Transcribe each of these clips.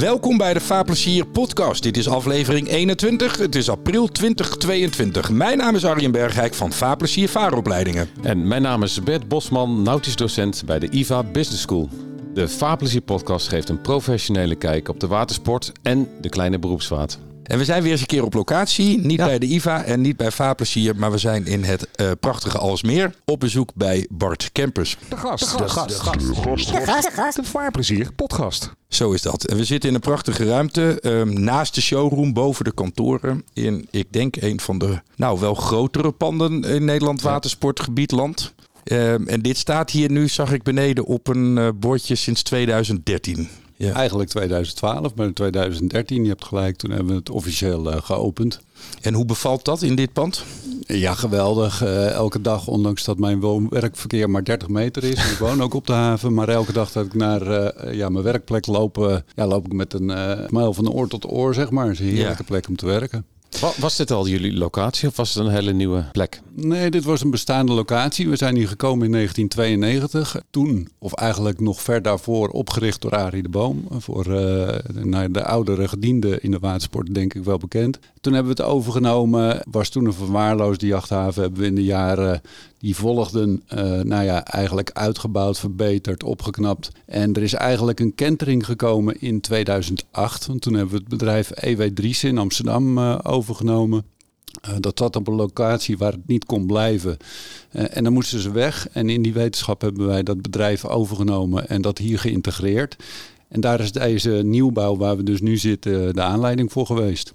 Welkom bij de Vaarplezier podcast. Dit is aflevering 21. Het is april 2022. Mijn naam is Arjen Bergijk van Vaarplezier Vaaropleidingen. En mijn naam is Bert Bosman, nautisch docent bij de IVA Business School. De Vaarplezier podcast geeft een professionele kijk op de watersport en de kleine beroepsvaart. En we zijn weer eens een keer op locatie. Niet Ja. bij de IVA en niet bij Vaarplezier, maar we zijn in het eh, prachtige Alsmeer op bezoek bij Bart Kempers. De gast. De gast. De vaarplezier podcast. Zo is dat. En we zitten in een prachtige ruimte ehm, naast de showroom, boven de kantoren. In, ik denk, een van de nou wel grotere panden in Nederland watersportgebied land. Ehm, en dit staat hier nu, zag ik beneden, op een eh, bordje sinds 2013. Ja. Eigenlijk 2012, maar in 2013, je hebt gelijk, toen hebben we het officieel eh, geopend. En hoe bevalt dat in dit pand? Ja, geweldig. Eh, elke dag, ondanks dat mijn woon-werkverkeer maar 30 meter is. ik woon ook op de haven, maar elke dag dat ik naar eh, ja, mijn werkplek loop, ja, loop ik met een smile van oor tot oor, zeg maar. Het is een heerlijke Ja. plek om te werken. Wa- Was dit al jullie locatie of was het een hele nieuwe plek? Nee, dit was een bestaande locatie. We zijn hier gekomen in 1992. Toen, of eigenlijk nog ver daarvoor, opgericht door Arie de Boom. Voor eh, de oudere gedienden in de watersport, denk ik wel bekend. Toen hebben we het overgenomen. Was toen een verwaarloosde jachthaven. Hebben we in de jaren die volgden, eh, nou ja, eigenlijk uitgebouwd, verbeterd, opgeknapt. En er is eigenlijk een kentering gekomen in 2008. Want toen hebben we het bedrijf EW Dries in Amsterdam eh, overgenomen. Uh, dat zat op een locatie waar het niet kon blijven. En dan moesten ze weg. En in die wetenschap hebben wij dat bedrijf overgenomen en dat hier geïntegreerd. En daar is deze nieuwbouw waar we dus nu zitten de aanleiding voor geweest.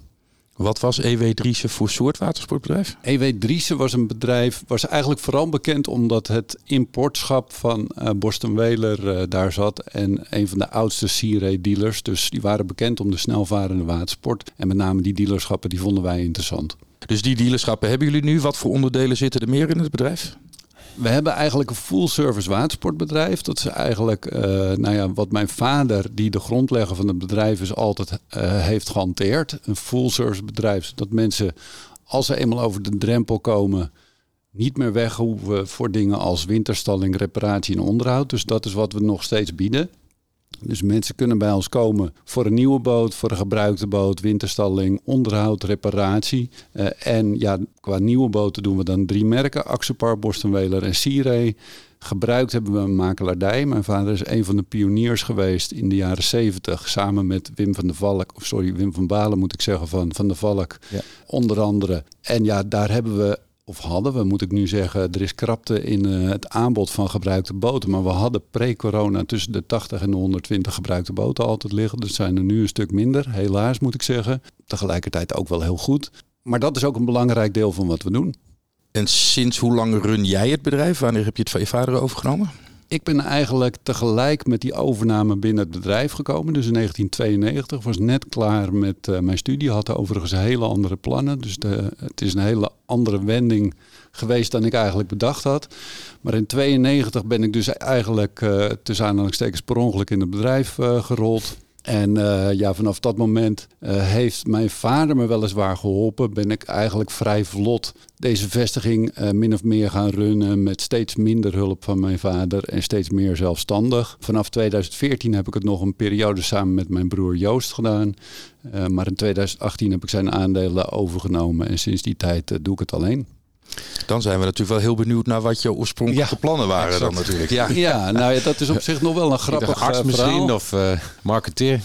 Wat was EW Driessen voor soort watersportbedrijf? EW Driessen was een bedrijf, was eigenlijk vooral bekend omdat het importschap van uh, Boston Whaler uh, daar zat. En een van de oudste Sea dealers. Dus die waren bekend om de snelvarende watersport. En met name die dealerschappen, die vonden wij interessant. Dus die dealerschappen hebben jullie nu. Wat voor onderdelen zitten er meer in het bedrijf? We hebben eigenlijk een full service watersportbedrijf. Dat is eigenlijk uh, nou ja, wat mijn vader, die de grondlegger van het bedrijf is, altijd uh, heeft gehanteerd. Een full service bedrijf. Zodat mensen, als ze eenmaal over de drempel komen, niet meer weg hoeven voor dingen als winterstalling, reparatie en onderhoud. Dus dat is wat we nog steeds bieden. Dus mensen kunnen bij ons komen voor een nieuwe boot, voor een gebruikte boot, winterstalling, onderhoud, reparatie. Uh, en ja, qua nieuwe boten doen we dan drie merken: Axopar, Boston Whaler en Ray. Gebruikt hebben we een makelaardij. Mijn vader is een van de pioniers geweest in de jaren 70, samen met Wim van de Valk, of sorry, Wim van Balen moet ik zeggen, van Van de Valk, ja. onder andere. En ja, daar hebben we of hadden we, moet ik nu zeggen, er is krapte in uh, het aanbod van gebruikte boten. Maar we hadden pre-corona tussen de 80 en de 120 gebruikte boten altijd liggen. Dus zijn er nu een stuk minder, helaas moet ik zeggen. Tegelijkertijd ook wel heel goed. Maar dat is ook een belangrijk deel van wat we doen. En sinds hoe lang run jij het bedrijf? Wanneer heb je het van je vader overgenomen? Ik ben eigenlijk tegelijk met die overname binnen het bedrijf gekomen. Dus in 1992 was net klaar met uh, mijn studie. Had overigens hele andere plannen. Dus de, het is een hele andere wending geweest dan ik eigenlijk bedacht had. Maar in 92 ben ik dus eigenlijk uh, tussen aanhalingstekens per ongeluk in het bedrijf uh, gerold. En uh, ja, vanaf dat moment uh, heeft mijn vader me weliswaar geholpen. Ben ik eigenlijk vrij vlot deze vestiging uh, min of meer gaan runnen. Met steeds minder hulp van mijn vader en steeds meer zelfstandig. Vanaf 2014 heb ik het nog een periode samen met mijn broer Joost gedaan. Maar in 2018 heb ik zijn aandelen overgenomen. En sinds die tijd doe ik het alleen. Dan zijn we natuurlijk wel heel benieuwd naar wat je oorspronkelijke ja, plannen waren exact. dan natuurlijk. Ja. ja, nou ja, dat is op zich nog wel een grappig arts uh, misschien of uh, marketeer.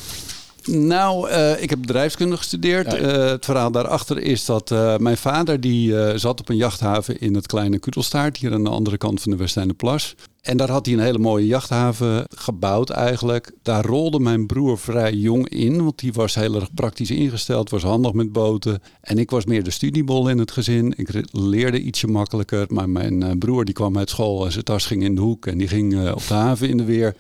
Nou, uh, ik heb bedrijfskunde gestudeerd. Ja. Uh, het verhaal daarachter is dat uh, mijn vader die zat op een jachthaven in het kleine Kudelstaart, hier aan de andere kant van de Westijnenplas. En daar had hij een hele mooie jachthaven gebouwd eigenlijk. Daar rolde mijn broer vrij jong in, want die was heel erg praktisch ingesteld, was handig met boten. En ik was meer de studiebol in het gezin. Ik leerde ietsje makkelijker, maar mijn broer die kwam uit school en zijn tas ging in de hoek en die ging op de haven in de weer.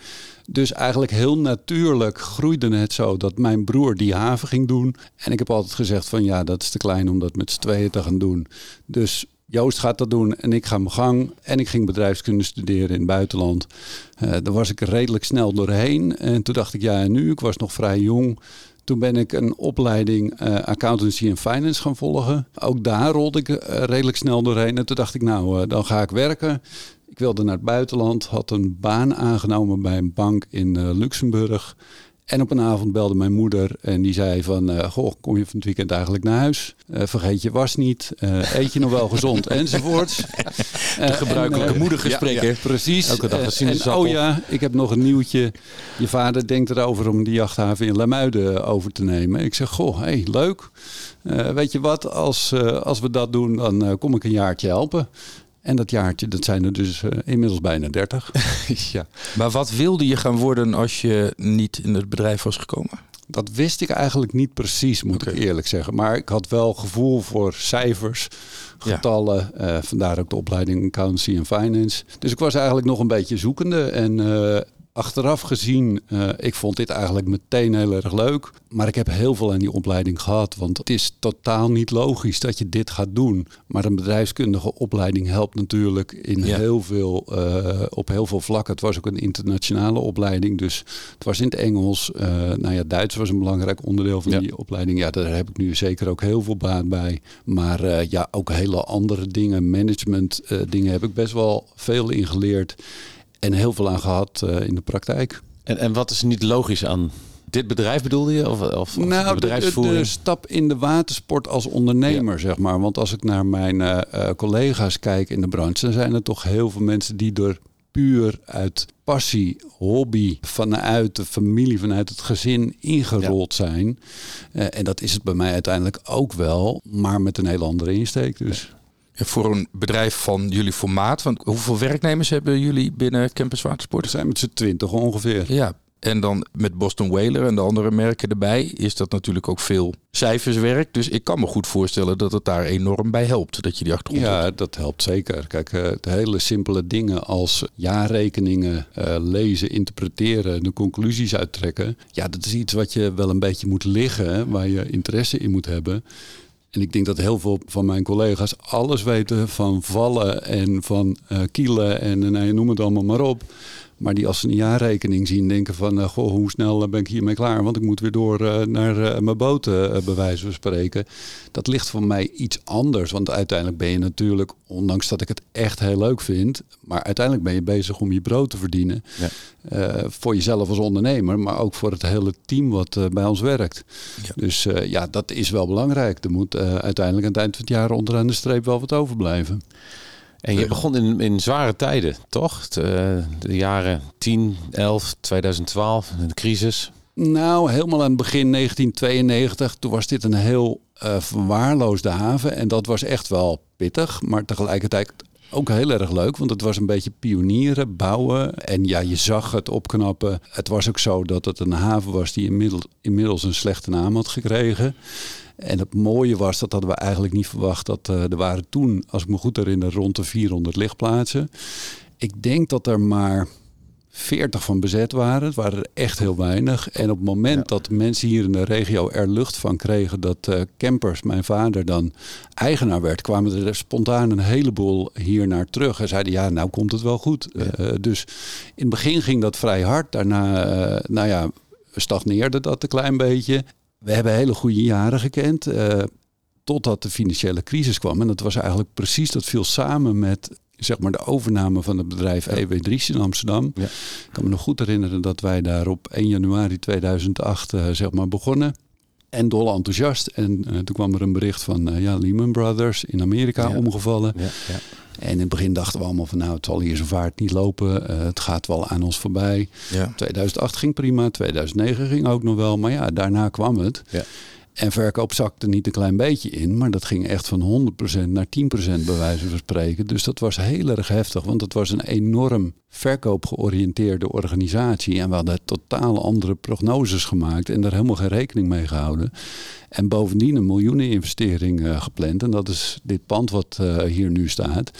Dus eigenlijk heel natuurlijk groeide het zo dat mijn broer die haven ging doen. En ik heb altijd gezegd van ja, dat is te klein om dat met z'n tweeën te gaan doen. Dus Joost gaat dat doen en ik ga mijn gang. En ik ging bedrijfskunde studeren in het buitenland. Uh, daar was ik redelijk snel doorheen. En toen dacht ik, ja, en nu? Ik was nog vrij jong. Toen ben ik een opleiding uh, accountancy en finance gaan volgen. Ook daar rolde ik uh, redelijk snel doorheen. En toen dacht ik, nou, dan ga ik werken. Ik wilde naar het buitenland, had een baan aangenomen bij een bank in Luxemburg. En op een avond belde mijn moeder en die zei van... eh, goh, kom je van het weekend eigenlijk naar huis? Eh, vergeet je was niet. Eh, eet je nog wel gezond? Enzovoorts. De gebruikelijke moedergesprekken. precies. Elke dag een Eh, en, sinaasappel. oh ja, ik heb nog een nieuwtje. Je vader denkt erover om die jachthaven in Lamuiden over te nemen. Ik zeg, goh, hey, leuk. Eh, weet je wat, als, eh, als we dat doen, dan eh, kom ik een jaartje helpen. En dat jaartje, dat zijn er dus eh, inmiddels bijna 30. ja. Maar wat wilde je gaan worden als je niet in het bedrijf was gekomen? Dat wist ik eigenlijk niet precies, moet ik eerlijk zeggen. Maar ik had wel gevoel voor cijfers, Ja. getallen. eh, vandaar ook de opleiding Accountancy en Finance. Dus ik was eigenlijk nog een beetje zoekende. En eh, achteraf gezien, eh, ik vond dit eigenlijk meteen heel erg leuk. Maar ik heb heel veel aan die opleiding gehad. Want het is totaal niet logisch dat je dit gaat doen. Maar een bedrijfskundige opleiding helpt natuurlijk in Ja. heel veel, eh, op heel veel vlakken. Het was ook een internationale opleiding. Dus het was in het Engels. Eh, nou ja, Duits was een belangrijk onderdeel van Ja. die opleiding. Ja, daar heb ik nu zeker ook heel veel baat bij. Maar ja, ook hele andere dingen, management dingen heb ik best wel veel in geleerd. En heel veel aan gehad eh, in de praktijk. En, en wat is niet logisch aan dit bedrijf bedoelde je? Of, of, Nou, de, de, de stap in de watersport als ondernemer, zeg maar. Want als ik naar mijn eh, eh, collega's kijk in de branche, dan zijn er toch heel veel mensen die door puur uit passie, hobby, vanuit de familie, vanuit het gezin ingerold zijn. En dat is het bij mij uiteindelijk ook wel, maar met een hele andere insteek. Dus. Voor een bedrijf van jullie formaat, want hoeveel werknemers hebben jullie binnen Campus We Watersport? zijn met z'n twintig ongeveer. Ja, en dan met Boston Whaler en de andere merken erbij is dat natuurlijk ook veel cijferswerk. Dus ik kan me goed voorstellen dat het daar enorm bij helpt dat je die achtergrond hebt. Ja, dat helpt zeker. Kijk, eh, de hele simpele dingen als jaarrekeningen eh, lezen, interpreteren, de conclusies uittrekken. Ja, dat is iets wat je wel een beetje moet liggen, hè, waar je interesse in moet hebben. En ik denk dat heel veel van mijn collega's alles weten van vallen en van eh, kielen en eh, nou, je noem het allemaal maar op. Maar die als ze een jaarrekening zien denken van, eh, goh, hoe snel eh, ben ik hiermee klaar? Want ik moet weer door eh, naar mijn boot, bij wijze van spreken. Dat ligt voor mij iets anders. Want uiteindelijk ben je natuurlijk, ondanks dat ik het echt heel leuk vind, maar uiteindelijk ben je bezig om je brood te verdienen. Ja. Voor jezelf als ondernemer, maar ook voor het hele team wat bij ons werkt. Ja. Dus ja, dat is wel belangrijk. Er moet uiteindelijk aan het eind van het jaar onderaan de streep wel wat overblijven. En je begon in, in zware tijden, toch? De, eh, de jaren 10, 11, 2012, de crisis. Nou, helemaal aan het begin 1992, toen was dit een heel eh, verwaarloosde haven. En dat was echt wel pittig, maar tegelijkertijd ook heel erg leuk. Want het was een beetje pionieren, bouwen. En ja, je zag het opknappen. Het was ook zo dat het een haven was die inmiddels, inmiddels een slechte naam had gekregen. En het mooie was, dat hadden we eigenlijk niet verwacht, dat eh, er waren toen, als ik me goed herinner, rond de 400 lichtplaatsen. Ik denk dat er maar 40 van bezet waren. Het waren er echt heel weinig. En op het moment dat mensen hier in de regio er lucht van kregen dat eh, campers, mijn vader dan eigenaar werd, kwamen er spontaan een heleboel hier naar terug. En zeiden ja, nou komt het wel goed. Eh, dus in het begin ging dat vrij hard. Daarna, nou ja, stagneerde dat een klein beetje. We hebben hele goede jaren gekend. eh, totdat de financiële crisis kwam. En dat was eigenlijk precies, dat viel samen met zeg maar de overname van het bedrijf EW Dries in Amsterdam. Ja. Ik kan me nog goed herinneren dat wij daar op 1 januari 2008 eh, zeg maar begonnen. En dol enthousiast. En eh, toen kwam er een bericht van eh, ja, Lehman Brothers in Amerika Ja. omgevallen. Ja, ja. En in het begin dachten we allemaal van nou, het zal hier zijn vaart niet lopen. Eh, het gaat wel aan ons voorbij. Ja. 2008 ging prima, 2009 ging ook nog wel. Maar ja, daarna kwam het. En verkoop zakte niet een klein beetje in, maar dat ging echt van 100% naar 10% bij wijze van spreken. Dus dat was heel erg heftig, want het was een enorm verkoopgeoriënteerde organisatie. En we hadden totaal andere prognoses gemaakt en daar helemaal geen rekening mee gehouden. En bovendien een miljoeneninvestering eh, gepland. En dat is dit pand wat eh, hier nu staat.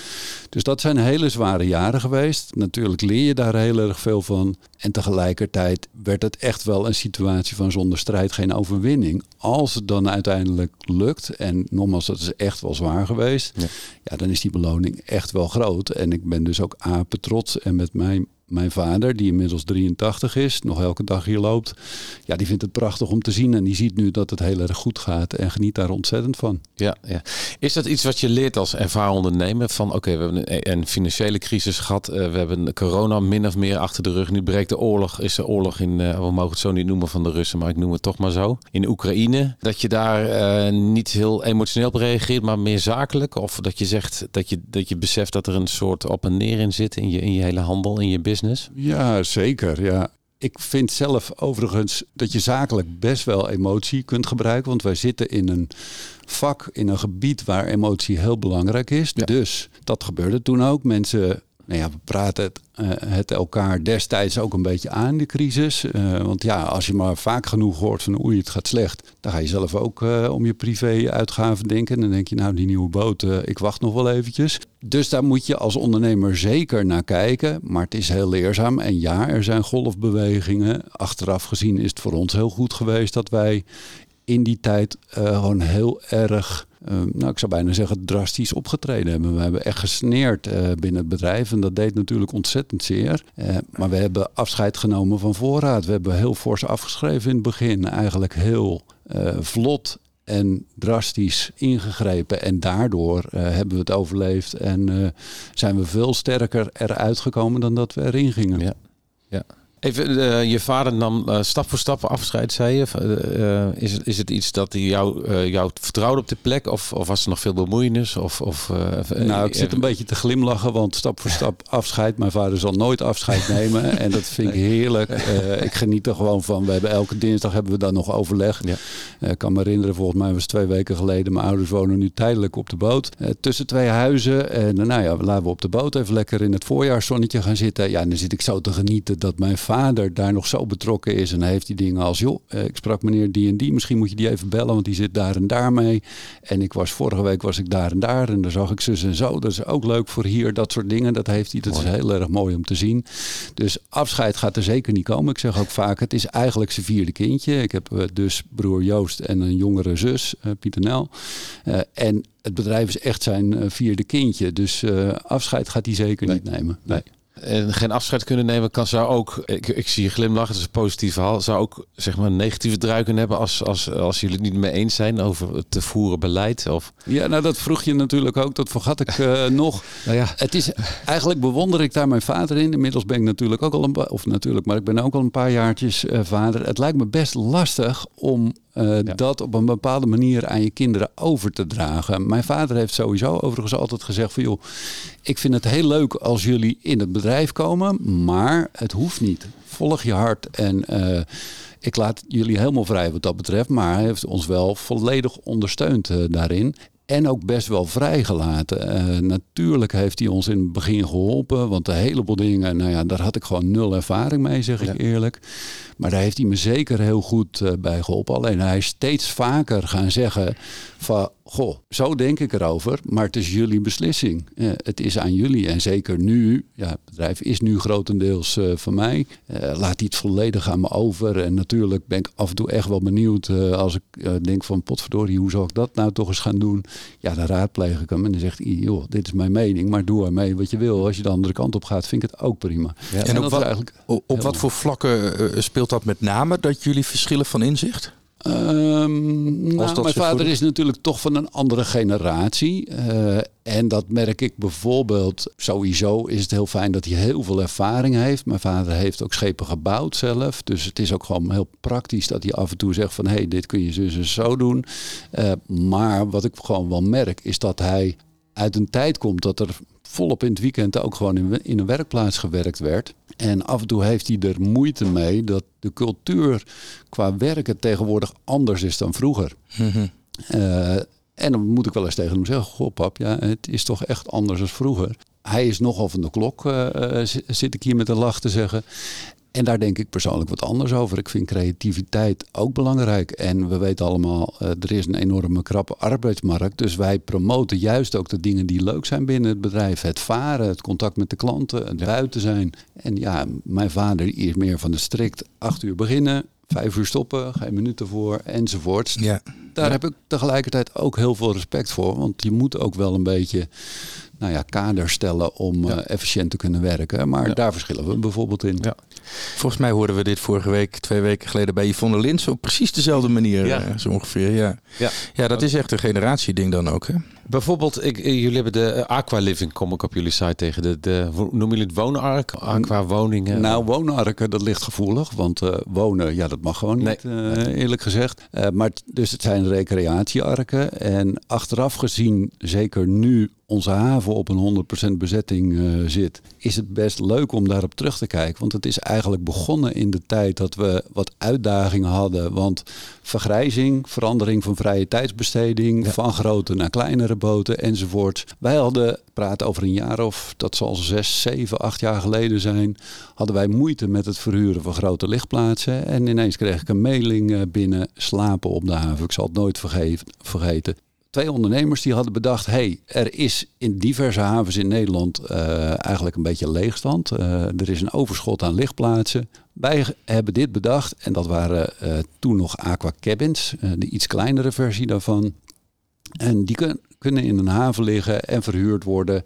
Dus dat zijn hele zware jaren geweest. Natuurlijk leer je daar heel erg veel van. En tegelijkertijd werd het echt wel een situatie van zonder strijd geen overwinning. Als het dan uiteindelijk lukt, en nogmaals, dat is echt wel zwaar geweest. Ja. Ja, dan is die beloning echt wel groot. En ik ben dus ook apen trots. En met mijn mijn vader, die inmiddels 83 is, nog elke dag hier loopt, ja, die vindt het prachtig om te zien. En die ziet nu dat het heel erg goed gaat en geniet daar ontzettend van. Ja, ja. Is dat iets wat je leert als ervaren ondernemer? Van oké, we hebben een, financiële crisis gehad. Uh, we hebben corona min of meer achter de rug. Nu breekt de oorlog. Is er oorlog in, uh, we mogen het zo niet noemen van de Russen, maar ik noem het toch maar zo. In Oekraïne. Dat je daar uh, niet heel emotioneel op reageert, maar meer zakelijk. Of dat je zegt dat je, dat je beseft dat er een soort op en neer in zit in je, in je hele handel, in je business. Ja, zeker. Ja. Ik vind zelf overigens dat je zakelijk best wel emotie kunt gebruiken. Want wij zitten in een vak, in een gebied waar emotie heel belangrijk is. Dus dat gebeurde toen ook. Mensen nou ja, we praten het, uh, het, elkaar destijds ook een beetje aan, de crisis. Uh, want ja, als je maar vaak genoeg hoort van oei, het gaat slecht, dan ga je zelf ook uh, om je privé-uitgaven denken. En dan denk je, nou, die nieuwe boot, ik wacht nog wel eventjes. Dus daar moet je als ondernemer zeker naar kijken. Maar het is heel leerzaam. En ja, er zijn golfbewegingen. Achteraf gezien is het voor ons heel goed geweest dat wij in die tijd gewoon heel erg uh, nou, ik zou bijna zeggen, drastisch opgetreden hebben. We hebben echt gesneerd uh, binnen het bedrijf en dat deed natuurlijk ontzettend zeer. Uh, maar we hebben afscheid genomen van voorraad. We hebben heel fors afgeschreven in het begin. Eigenlijk heel vlot en drastisch ingegrepen. En daardoor hebben we het overleefd en zijn we veel sterker eruit gekomen dan dat we erin gingen. Ja. ja. Even, uh, je vader nam uh, stap voor stap afscheid, zei je. Uh, is, is het iets dat hij jou, jou vertrouwde op de plek? Of, of was er nog veel bemoeienis? Of, of, nou, ik zit een beetje te glimlachen, want stap voor stap afscheid. Mijn vader zal nooit afscheid nemen. en dat vind ik heerlijk. ik geniet er gewoon van. We hebben elke dinsdag hebben we dan nog overleg. Ja. ik kan me herinneren, volgens mij was het twee weken geleden. Mijn ouders wonen nu tijdelijk op de boot. tussen twee huizen. En nou ja, laten we op de boot even lekker in het voorjaarszonnetje gaan zitten. Ja, en dan zit ik zo te genieten dat mijn vader daar nog zo betrokken is. En heeft die dingen als, joh, eh, ik sprak meneer die en die, misschien moet je die even bellen, want die zit daar en daar mee. En ik was vorige week was ik daar en daar en daar zag ik zus en zo. Dat is ook leuk voor hier, dat soort dingen. Dat heeft hij, dat is heel erg mooi om te zien. Dus afscheid gaat er zeker niet komen. Ik zeg ook vaak, het is eigenlijk zijn vierde kindje. Ik heb eh, dus broer Joost en een jongere zus, uh, Pieter Nel. en het bedrijf is echt zijn vierde kindje. Dus afscheid gaat hij zeker niet nemen. Nee en geen afscheid kunnen nemen, kan zou ook, ik, ik zie je glimlachen, dat is een positief verhaal, zou ook zeg maar een negatieve draai kunnen hebben als, als, als jullie het niet mee eens zijn over het te voeren beleid? Of... Ja, nou dat vroeg je natuurlijk ook, dat vergat ik uh, nog. Nou ja. Het is, eigenlijk bewonder ik daar mijn vader in. Inmiddels ben ik natuurlijk ook al een, of natuurlijk, maar ik ben ook al een paar jaartjes uh, vader. Het lijkt me best lastig om uh, dat op een bepaalde manier aan je kinderen over te dragen. Mijn vader heeft sowieso overigens altijd gezegd van joh, ik vind het heel leuk als jullie in het bedrijf komen, maar het hoeft niet. Volg je hart en uh, ik laat jullie helemaal vrij wat dat betreft, maar hij heeft ons wel volledig ondersteund uh, daarin. En ook best wel vrijgelaten. Uh, natuurlijk heeft hij ons in het begin geholpen. Want een heleboel dingen, nou ja, daar had ik gewoon nul ervaring mee, zeg ik eerlijk. Maar daar heeft hij me zeker heel goed uh, bij geholpen. Alleen hij is steeds vaker gaan zeggen van... Goh, zo denk ik erover, maar het is jullie beslissing. Uh, het is aan jullie. En zeker nu, ja, het bedrijf is nu grotendeels uh, van mij. laat hij het volledig aan me over. En natuurlijk ben ik af en toe echt wel benieuwd als ik denk van... potverdorie, hoe zal ik dat nou toch eens gaan doen? Ja, dan raadpleeg ik hem en dan zegt hij... joh, dit is mijn mening, maar doe ermee wat je wil. Als je de andere kant op gaat, vind ik het ook prima. Ja, en, en op, wat, op wat voor vlakken speelt dat met name dat jullie verschillen van inzicht? Um, nou, mijn vader is natuurlijk toch van een andere generatie. Uh, en dat merk ik bijvoorbeeld. Sowieso is het heel fijn dat hij heel veel ervaring heeft. Mijn vader heeft ook schepen gebouwd zelf. Dus het is ook gewoon heel praktisch dat hij af en toe zegt van... hé, hey, dit kun je en zo doen. Uh, maar wat ik gewoon wel merk is dat hij uit een tijd komt dat er volop in het weekend ook gewoon in, in een werkplaats gewerkt werd. En af en toe heeft hij er moeite mee dat de cultuur qua werken tegenwoordig anders is dan vroeger. Mhm. Eh, en dan moet ik wel eens tegen hem zeggen: Goh, pap, ja, het is toch echt anders dan vroeger. Hij is nogal van de klok, uh, zit ik hier met een lach te zeggen. En daar denk ik persoonlijk wat anders over. Ik vind creativiteit ook belangrijk. En we weten allemaal, uh, er is een enorme krappe arbeidsmarkt. Dus wij promoten juist ook de dingen die leuk zijn binnen het bedrijf. Het varen, het contact met de klanten, het buiten zijn. En ja, mijn vader is meer van de strikt acht uur beginnen, vijf uur stoppen, geen minuten voor enzovoorts. Ja. Daar heb ik tegelijkertijd ook heel veel respect voor. Want je moet ook wel een beetje nou ja, kaders stellen om Ja. eh, efficiënt te kunnen werken. Maar Ja. daar verschillen we bijvoorbeeld in. Ja. Volgens mij hoorden we dit vorige week, twee weken geleden bij Yvonne Lins op precies dezelfde manier. Ja. eh, zo ongeveer, ja. Ja. Ja, dat is echt een generatieding dan ook. Hè? Bijvoorbeeld, ik, eh, jullie hebben de eh, Aqua Living, kom ik op jullie site tegen. De, de, noemen jullie het woonark? Aqua woningen. Nou, woonarken, dat ligt gevoelig. Want eh, wonen, ja, dat mag gewoon niet, eerlijk gezegd. Maar dus het zijn recreatiearken. En achteraf gezien, zeker nu onze haven op een 100% bezetting zit, is het best leuk om daarop terug te kijken. Want het is eigenlijk begonnen in de tijd dat we wat uitdagingen hadden. Want vergrijzing, verandering van vrije tijdsbesteding, van grote naar kleinere boten enzovoort. Wij hadden, praat over een jaar of, dat zal zes, zeven, acht jaar geleden zijn, hadden wij moeite met het verhuren van grote lichtplaatsen. En ineens kreeg ik een mailing eh, binnen, slapen op de haven. Ik zal het nooit verge- vergeten. Twee ondernemers die hadden bedacht, hey, er is in diverse havens in Nederland eh, eigenlijk een beetje leegstand. Eh, er is een overschot aan lichtplaatsen. Wij hebben dit bedacht en dat waren toen nog Aqua Cabins, de iets kleinere versie daarvan. En die kun- kunnen in een haven liggen en verhuurd worden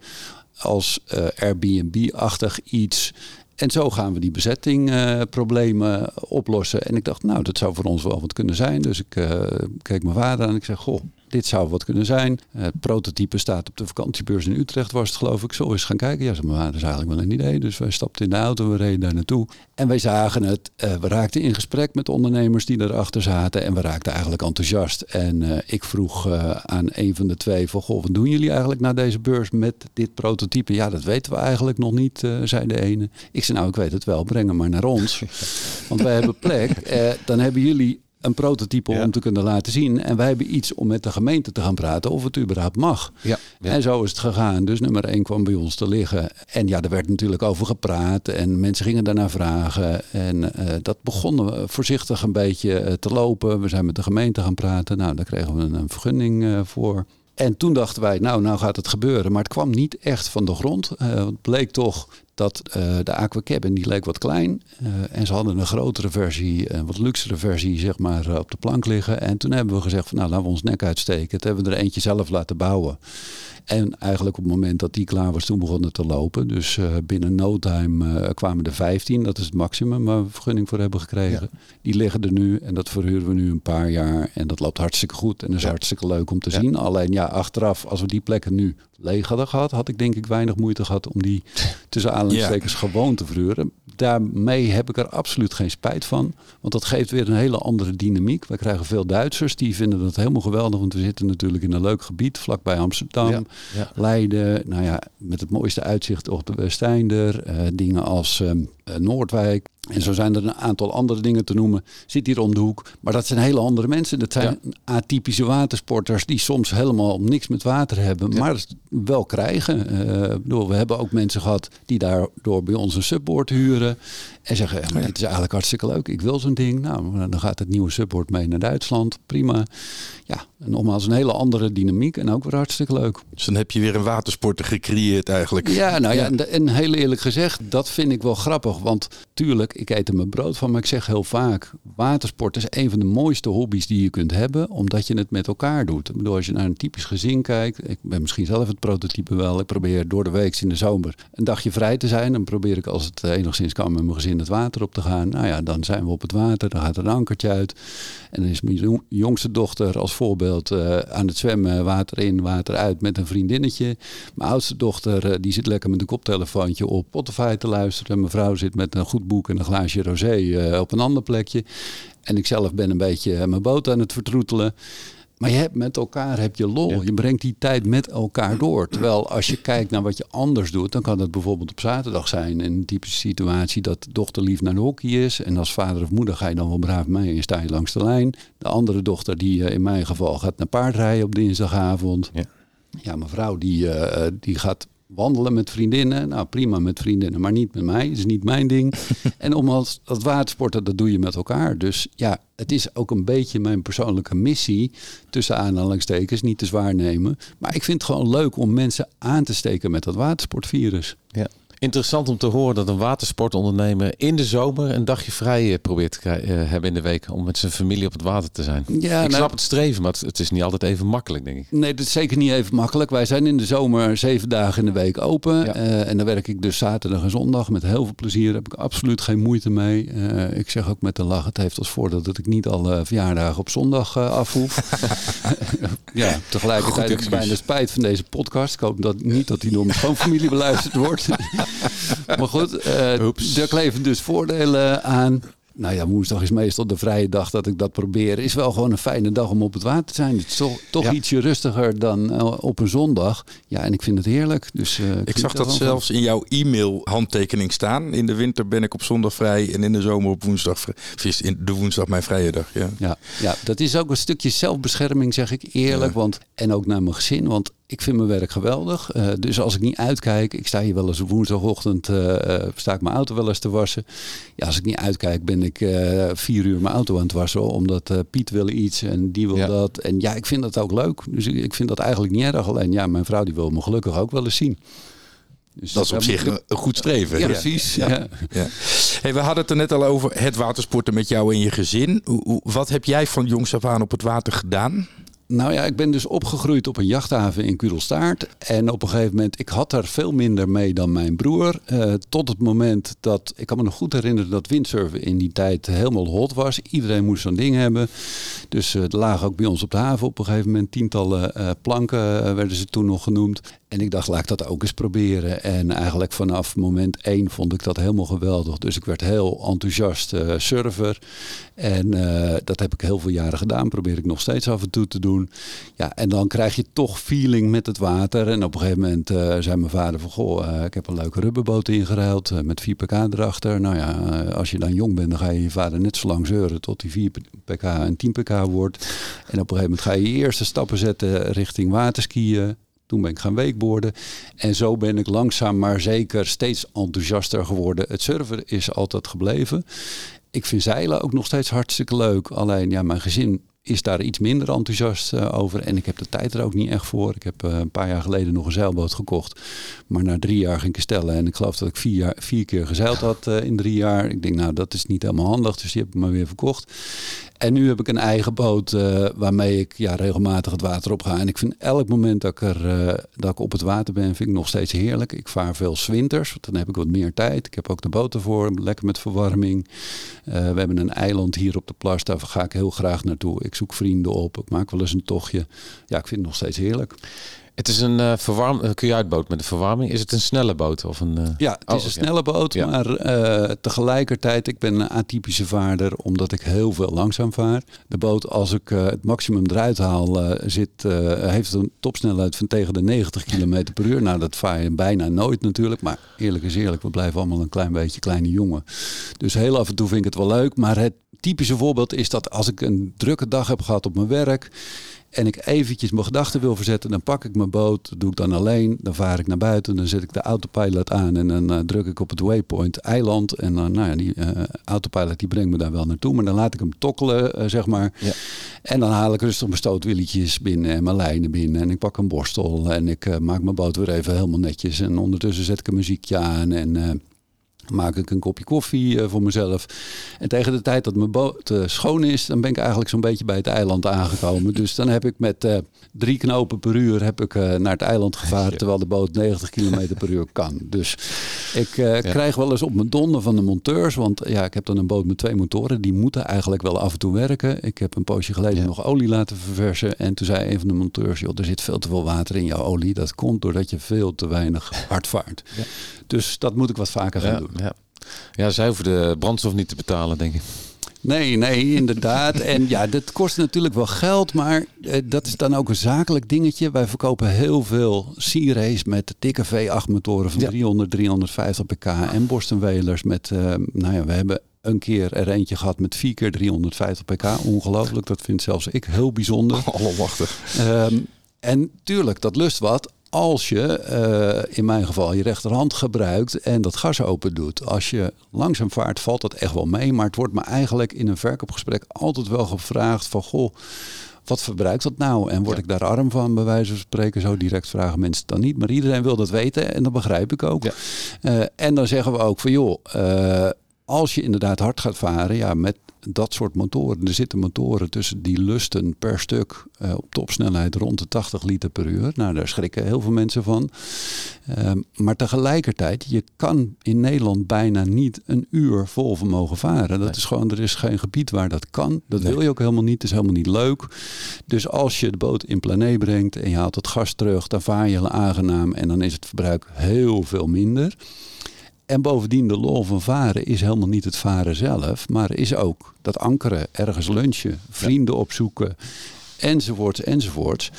als eh, Airbnb-achtig iets. En zo gaan we die bezettingproblemen oplossen. En ik dacht, nou, dat zou voor ons wel wat kunnen zijn. Dus ik eh, keek mijn vader aan en ik zeg, goh, dit zou wat kunnen zijn. Het prototype staat op de vakantiebeurs in Utrecht, was het geloof ik. Zo eens gaan kijken. Ja, mijn vader is eigenlijk wel een idee. Dus wij stapten in de auto, we reden daar naartoe. En wij zagen het. Eh, we raakten in gesprek met ondernemers die erachter zaten. En we raakten eigenlijk enthousiast. En eh, ik vroeg eh, aan een van de twee van, goh, wat doen jullie eigenlijk na deze beurs met dit prototype? Ja, dat weten we eigenlijk nog niet, zei de ene. Ik zei, nou, ik weet het wel, breng hem maar naar ons. Want wij hebben plek. Dan hebben jullie een prototype Ja. om te kunnen laten zien. En wij hebben iets om met de gemeente te gaan praten of het überhaupt mag. Ja. Ja. En zo is het gegaan. Dus nummer 1 kwam bij ons te liggen. En ja, er werd natuurlijk over gepraat. En mensen gingen daarna vragen. En eh, dat begon eh, voorzichtig een beetje eh, te lopen. We zijn met de gemeente gaan praten. Nou, daar kregen we een, een vergunning voor. En toen dachten wij, nou, nou gaat het gebeuren. Maar het kwam niet echt van de grond. Het bleek toch dat eh, de Aqua Cabin, die leek wat klein. Eh, en ze hadden een grotere versie, een wat luxere versie, zeg maar, eh, op de plank liggen. En toen hebben we gezegd van, nou, laten we ons nek uitsteken. Toen hebben we er eentje zelf laten bouwen. En eigenlijk op het moment dat die klaar was, toen begon het te lopen. Dus binnen no time kwamen er 15. Dat is het maximum waar we vergunning voor hebben gekregen. Die liggen er nu en dat verhuren we nu een paar jaar. En dat loopt hartstikke goed en dat is Ja. hartstikke leuk om te Ja. zien. Alleen ja, achteraf, als we die plekken nu leeg hadden gehad, had ik denk ik weinig moeite gehad om die tussen aanhalingstekens gewoon te verhuren. Daarmee heb ik er absoluut geen spijt van. Want dat geeft weer een hele andere dynamiek. We krijgen veel Duitsers die vinden dat helemaal geweldig. Want we zitten natuurlijk in een leuk gebied vlakbij Amsterdam. Ja, ja. Leiden, nou ja, met het mooiste uitzicht op de Westeinder. eh, dingen als ehm, eh, Noordwijk. En zo zijn er een aantal andere dingen te noemen. Zit hier om de hoek. Maar dat zijn hele andere mensen. Dat zijn atypische watersporters die soms helemaal niks met water hebben. Ja. Maar wel krijgen. Eh, bedoel, we hebben ook mensen gehad die daardoor bij ons een subboard huren. En zeggen, maar dit is eigenlijk hartstikke leuk. Ik wil zo'n ding. Nou, dan gaat het nieuwe subboard mee naar Duitsland. Prima. Ja, en nogmaals een hele andere dynamiek. En ook weer hartstikke leuk. Dus dan heb je weer een watersporter gecreëerd eigenlijk. Ja, nou ja, en, en heel eerlijk gezegd, dat vind ik wel grappig. Want tuurlijk, ik eet er mijn brood van, maar ik zeg heel vaak: watersport is een van de mooiste hobby's die je kunt hebben, omdat je het met elkaar doet. Ik bedoel, als je naar een typisch gezin kijkt, ik ben misschien zelf het prototype wel. Ik probeer door de week in de zomer een dagje vrij te zijn. Dan probeer ik als het enigszins kan met mijn gezin het water op te gaan. Nou ja, dan zijn we op het water, dan gaat er een ankertje uit. En dan is mijn jong- jongste dochter als voorbeeld eh, aan het zwemmen, water in, water uit met een vriendinnetje. Mijn oudste dochter eh, die zit lekker met een koptelefoontje op Spotify te luisteren. Mijn vrouw zit met een goed boek en een glaasje rosé eh, op een ander plekje. En ik zelf ben een beetje eh, mijn boot aan het vertroetelen. Maar je hebt met elkaar heb je lol. Je brengt die tijd met elkaar door. Terwijl als je kijkt naar wat je anders doet, dan kan dat bijvoorbeeld op zaterdag zijn. In een typische situatie dat de dochter lief naar de hockey is. En als vader of moeder ga je dan wel braaf mee en sta je langs de lijn. De andere dochter, die eh, in mijn geval gaat naar paardrijden op dinsdagavond. Ja. Ja, mijn vrouw die, die gaat wandelen met vriendinnen. Nou, prima met vriendinnen, maar niet met mij. Dat is niet mijn ding. en om als dat watersporten, dat doe je met elkaar. Dus ja, het is ook een beetje mijn persoonlijke missie. Tussen aanhalingstekens, niet te zwaar nemen. Maar ik vind het gewoon leuk om mensen aan te steken met dat watersportvirus. Ja. Interessant om te horen dat een watersportondernemer in de zomer een dagje vrij eh, probeert te krijgen, eh, hebben in de week. Om met zijn familie op het water te zijn. Ja, ik nou- snap het streven, maar het, is niet altijd even makkelijk, denk ik. Nee, dat is zeker niet even makkelijk. Wij zijn in de zomer zeven dagen in de week open. Ja. Eh, en dan werk ik dus zaterdag en zondag met heel veel plezier. Daar heb ik absoluut geen moeite mee. Ik zeg ook met een lach, het heeft als voordeel dat ik niet alle verjaardagen op zondag eh afhoef. ja, tegelijkertijd heb ik bijna spijt van deze podcast. Ik hoop dat, niet dat die door mijn schoonfamilie beluisterd wordt. maar goed, eh Oeps. daar kleven dus voordelen aan. Nou ja, woensdag is meestal de vrije dag dat ik dat probeer. Is wel gewoon een fijne dag om op het water te zijn. Het is toch, toch Ja. ietsje rustiger dan eh, op een zondag. Ja, en ik vind het heerlijk. Dus, eh, Ik zag dat zelfs in jouw e-mail handtekening staan. In de winter ben ik op zondag vrij en in de zomer op woensdag vrij. Of is in de woensdag mijn vrije dag. Ja. Ja, ja, dat is ook een stukje zelfbescherming, zeg ik eerlijk. Ja. Want, en ook naar mijn gezin. Want ik vind mijn werk geweldig. Eh, dus als ik niet uitkijk, ik sta hier wel eens op woensdagochtend, eh, eh, sta ik mijn auto wel eens te wassen. Ja, als ik niet uitkijk, ben ik vier uur mijn auto aan het wassen. Omdat Piet wil iets en die wil Ja. dat. En ja, ik vind dat ook leuk. Dus ik, ik vind dat eigenlijk niet erg. Alleen ja, mijn vrouw die wil me gelukkig ook wel eens zien. Dus Dat is op zich een, goed streven. Ja, precies. Ja. Ja. Ja. Hey, we hadden het er net al over het watersporten met jou en je gezin. Wat heb jij van jongs af aan op het water gedaan? Nou ja, ik ben dus opgegroeid op een jachthaven in Kudelstaart. En op een gegeven moment, ik had daar veel minder mee dan mijn broer. Eh, tot het moment dat, ik kan me nog goed herinneren dat windsurfen in die tijd helemaal hot was. Iedereen moest zo'n ding hebben. Dus eh, er lagen ook bij ons op de haven op een gegeven moment tientallen eh, planken, werden ze toen nog genoemd. En ik dacht, laat ik dat ook eens proberen. En eigenlijk vanaf moment één vond ik dat helemaal geweldig. Dus ik werd heel enthousiast eh, surfer. En eh, dat heb ik heel veel jaren gedaan. Probeer ik nog steeds af en toe te doen. Ja, en dan krijg je toch feeling met het water. En op een gegeven moment eh, zei mijn vader van... Goh, ik heb een leuke rubberboot ingeruild met 4 pk erachter. Nou ja, als je dan jong bent, dan ga je je vader net zo lang zeuren... tot die 4 pk en 10 pk wordt. En op een gegeven moment ga je je eerste stappen zetten richting waterskiën. Toen ben ik gaan wakeboarden. En zo ben ik langzaam maar zeker steeds enthousiaster geworden. Het surfen is altijd gebleven. Ik vind zeilen ook nog steeds hartstikke leuk. Alleen ja, mijn gezin is daar iets minder enthousiast eh, over. En ik heb de tijd er ook niet echt voor. Ik heb eh, een paar jaar geleden nog een zeilboot gekocht. Maar na drie jaar ging ik stellen. En ik geloof dat ik vier, jaar, vier keer gezeild had eh, in drie jaar. Ik denk, nou, dat is niet helemaal handig. Dus die heb ik maar weer verkocht. En nu heb ik een eigen boot eh, waarmee ik ja, regelmatig het water op ga. En ik vind elk moment dat ik, eh, dat ik op het water ben, vind ik nog steeds heerlijk. Ik vaar veel 's winters, want dan heb ik wat meer tijd. Ik heb ook de boot ervoor, lekker met verwarming. Eh, we hebben een eiland hier op de plas, daar ga ik heel graag naartoe. Ik zoek vrienden op, ik maak wel eens een tochtje. Ja, ik vind het nog steeds heerlijk. Het is een uh, verwarm, een kajuitboot met een verwarming. Is het een snelle boot of een? Uh... Ja, het is Oh, een oké. snelle boot, Ja. maar eh, tegelijkertijd, ik ben een atypische vaarder, omdat ik heel veel langzaam vaar. De boot, als ik eh, het maximum eruit haal, eh, zit, eh, heeft een topsnelheid van tegen de 90 km per uur. Nou, dat vaar je bijna nooit natuurlijk, maar eerlijk is eerlijk, we blijven allemaal een klein beetje kleine jongen. Dus heel af en toe vind ik het wel leuk, maar het typische voorbeeld is dat als ik een drukke dag heb gehad op mijn werk en ik eventjes mijn gedachten wil verzetten, dan pak ik mijn boot, dat doe ik dan alleen, dan vaar ik naar buiten, dan zet ik de autopilot aan en dan eh, druk ik op het waypoint eiland en dan, nou ja, die eh, autopilot die brengt me daar wel naartoe, maar dan laat ik hem tokkelen, eh, zeg maar. Ja. En dan haal ik rustig mijn stootwieltjes binnen en mijn lijnen binnen en ik pak een borstel en ik maak mijn boot weer even helemaal netjes en ondertussen zet ik een muziekje aan en maak ik een kopje koffie eh, voor mezelf. En tegen de tijd dat mijn boot eh, schoon is, dan ben ik eigenlijk zo'n beetje bij het eiland aangekomen. Dus dan heb ik met eh, drie knopen per uur heb ik, naar het eiland gevaren, terwijl de boot 90 km per uur kan. Dus ik krijg wel eens op mijn donder van de monteurs, want ja, ik heb dan een boot met twee motoren, die moeten eigenlijk wel af en toe werken. Ik heb een poosje geleden nog olie laten verversen en toen zei een van de monteurs, joh, er zit veel te veel water in jouw olie. Dat komt doordat je veel te weinig hard vaart. Dus dat moet ik wat vaker gaan Ja, doen. ja. ja, zij hoeven de brandstof niet te betalen, denk ik. Nee, nee, inderdaad. En ja, dat kost natuurlijk wel geld, maar eh, dat is dan ook een zakelijk dingetje. Wij verkopen heel veel Sea-Race met dikke V8 motoren van Ja. 300, 350 pk en Boston Whalers met, eh, nou ja, we hebben een keer er eentje gehad met 4 keer 350 pk. Ongelooflijk, dat vind zelfs ik heel bijzonder. Allemachtig. Ehm, en tuurlijk, dat lust wat als je eh, in mijn geval je rechterhand gebruikt en dat gas open doet. Als je langzaam vaart, valt dat echt wel mee. Maar het wordt me eigenlijk in een verkoopgesprek altijd wel gevraagd van goh. wat verbruikt dat nou? En word ik daar arm van, bij wijze van spreken? Zo direct vragen mensen dan niet. Maar iedereen wil dat weten en dat begrijp ik ook. Uh, en dan zeggen we ook van joh, uh, als je inderdaad hard gaat varen, ja, met dat soort motoren. Er zitten motoren tussen die lusten per stuk uh, op topsnelheid rond de 80 liter per uur. Nou, daar schrikken heel veel mensen van. Uh, maar tegelijkertijd, je kan in Nederland bijna niet een uur vol vermogen varen. Dat is gewoon, er is geen gebied waar dat kan. Dat wil je ook helemaal niet. Het is helemaal niet leuk. Dus als je de boot in plané brengt en je haalt het gas terug, dan vaar je heel aangenaam en dan is het verbruik heel veel minder. En bovendien, de lol van varen is helemaal niet het varen zelf, maar is ook dat ankeren, ergens lunchen, vrienden opzoeken, enzovoorts, enzovoorts.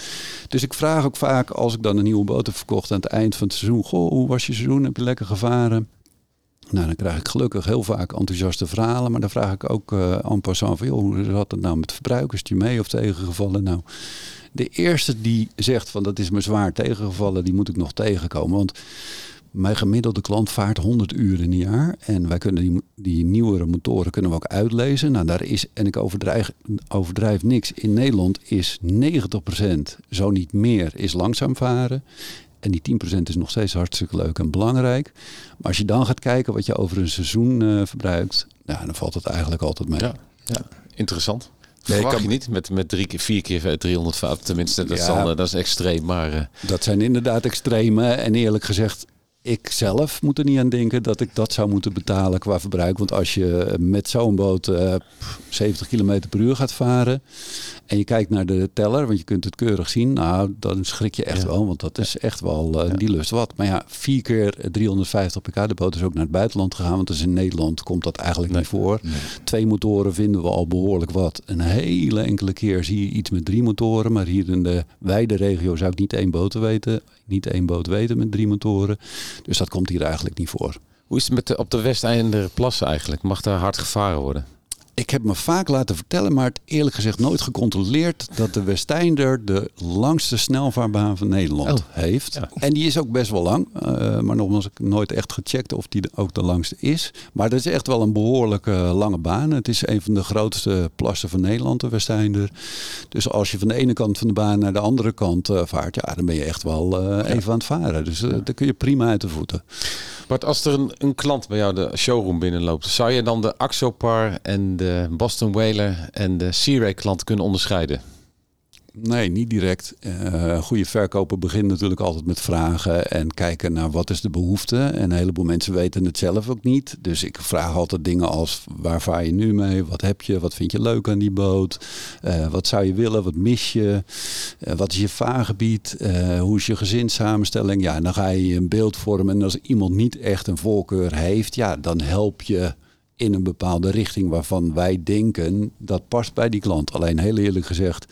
Dus ik vraag ook vaak, als ik dan een nieuwe boot heb verkocht aan het eind van het seizoen, goh, hoe was je seizoen? Heb je lekker gevaren? Nou, dan krijg ik gelukkig heel vaak enthousiaste verhalen, maar dan vraag ik ook uh, en passant van, joh, hoe zat het nou met verbruikers? je mee of tegengevallen? Nou, de eerste die zegt van, dat is me zwaar tegengevallen, die moet ik nog tegenkomen, want mijn gemiddelde klant vaart 100 uur in een jaar. En wij kunnen die, die nieuwere motoren kunnen we ook uitlezen. Nou, daar is, en ik overdrijf, overdrijf niks. In Nederland is 90%, zo niet meer, is langzaam varen. En die 10% is nog steeds hartstikke leuk en belangrijk. Maar als je dan gaat kijken wat je over een seizoen uh, verbruikt, nou, dan valt het eigenlijk altijd mee. Ja, ja. interessant. Nee, Verwacht kan... je niet met, met drie keer, vier keer 305. Tenminste, dat, ja, is, dan, dat is extreem. Maar, uh... Dat zijn inderdaad extreme. En eerlijk gezegd, ik zelf moet er niet aan denken dat ik dat zou moeten betalen qua verbruik. Want als je met zo'n boot uh, 70 km per uur gaat varen en je kijkt naar de teller, want je kunt het keurig zien, nou dan schrik je echt wel, want dat is echt wel uh, die lust wat. Maar ja, vier keer 350 pk, de boot is ook naar het buitenland gegaan, want dus in Nederland komt dat eigenlijk niet voor. Twee motoren vinden we al behoorlijk wat. Een hele enkele keer zie je iets met drie motoren, maar hier in de wijde regio zou ik niet één boot weten, niet één boot weten met drie motoren. Dus dat komt hier eigenlijk niet voor. Hoe is het met de, op de Westeinde plassen eigenlijk? Mag daar hard gevaren worden? Ik heb me vaak laten vertellen, maar het eerlijk gezegd nooit gecontroleerd dat de Westeinder de langste snelvaarbaan van Nederland oh, heeft. En die is ook best wel lang. Uh, maar nogmaals, ik nooit echt gecheckt of die ook de langste is. Maar dat is echt wel een behoorlijke lange baan. Het is een van de grootste plassen van Nederland, de Westeinder. Dus als je van de ene kant van de baan naar de andere kant uh, vaart, ja, dan ben je echt wel uh, even aan het varen. Dus daar kun je prima uit de voeten. Maar als er een, een klant bij jou de showroom binnenloopt, zou je dan de Axopar en de Boston Whaler en de Sea Ray klant kunnen onderscheiden? Nee, niet direct. Uh, goede verkoper begint natuurlijk altijd met vragen en kijken naar wat is de behoefte. En een heleboel mensen weten het zelf ook niet. Dus ik vraag altijd dingen als waar vaar je nu mee? Wat heb je? Wat vind je leuk aan die boot? Uh, wat zou je willen? Wat mis je? Uh, wat is je vaargebied? hoe is je gezinssamenstelling? Ja, dan ga je een beeld vormen. En als iemand niet echt een voorkeur heeft, ja, dan help je in een bepaalde richting waarvan wij denken dat past bij die klant. Alleen heel eerlijk gezegd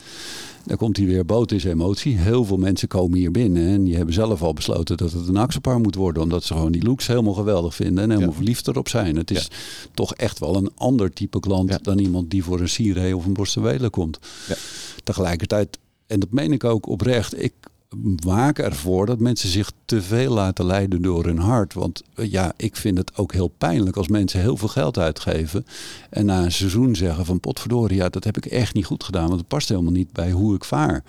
dan komt hij weer, boot is emotie. Heel veel mensen komen hier binnen en die hebben zelf al besloten dat het een axelpaar moet worden. Omdat ze gewoon die looks helemaal geweldig vinden en helemaal ja. verliefd erop zijn. Het is toch echt wel een ander type klant dan iemand die voor een Siree of een Borstenwelen komt. Tegelijkertijd, en dat meen ik ook oprecht, ik waak ervoor dat mensen zich te veel laten leiden door hun hart. Want eh, ja, ik vind het ook heel pijnlijk als mensen heel veel geld uitgeven. En na een seizoen zeggen van potverdorie, ja, dat heb ik echt niet goed gedaan. Want het past helemaal niet bij hoe ik vaar.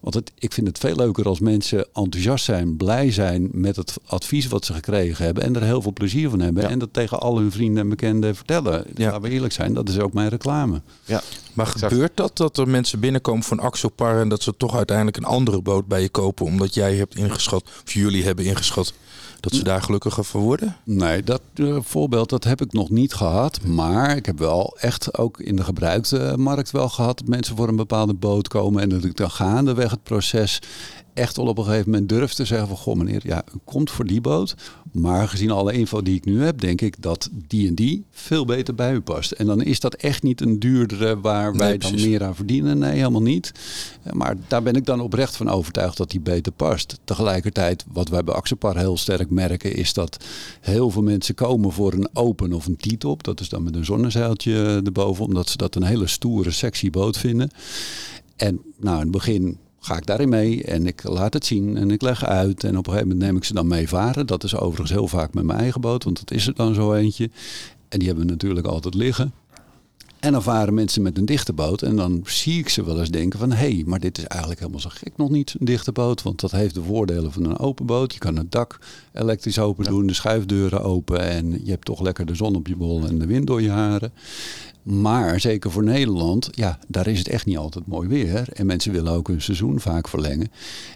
Want het, ik vind het veel leuker als mensen enthousiast zijn, blij zijn met het advies wat ze gekregen hebben. En er heel veel plezier van hebben. En dat tegen al hun vrienden en bekenden vertellen. Ja. Laten we eerlijk zijn, dat is ook mijn reclame. Ja. Maar gebeurt dat, dat er mensen binnenkomen van Axopar en dat ze toch uiteindelijk een andere boot bij je kopen, omdat jij hebt ingeschat, of jullie hebben ingeschat, dat ze daar gelukkiger van worden? Nee, dat uh, voorbeeld dat heb ik nog niet gehad. Maar ik heb wel echt ook in de gebruikte markt wel gehad dat mensen voor een bepaalde boot komen en dat ik dan gaandeweg het proces echt wel op een gegeven moment durf te zeggen van... Goh meneer, ja, u komt voor die boot. Maar gezien alle info die ik nu heb, denk ik dat die en die veel beter bij u past. En dan is dat echt niet een duurdere waar wij dan meer aan verdienen. Nee, helemaal niet. Maar daar ben ik dan oprecht van overtuigd dat die beter past. Tegelijkertijd, wat wij bij Axepar heel sterk merken, is dat heel veel mensen komen voor een open of een T-top. Dat is dan met een zonnezeiltje erboven, omdat ze dat een hele stoere, sexy boot vinden. En nou, in het begin ga ik daarin mee en ik laat het zien en ik leg uit. En op een gegeven moment neem ik ze dan mee varen. Dat is overigens heel vaak met mijn eigen boot, want dat is er dan zo eentje. En die hebben we natuurlijk altijd liggen. En dan varen mensen met een dichte boot. En dan zie ik ze wel eens denken van... hé, hey, maar dit is eigenlijk helemaal zo gek nog niet, een dichte boot. Want dat heeft de voordelen van een open boot. Je kan het dak elektrisch open doen, de schuifdeuren open... en je hebt toch lekker de zon op je bol en de wind door je haren. Maar zeker voor Nederland, ja, daar is het echt niet altijd mooi weer. En mensen willen ook hun seizoen vaak verlengen.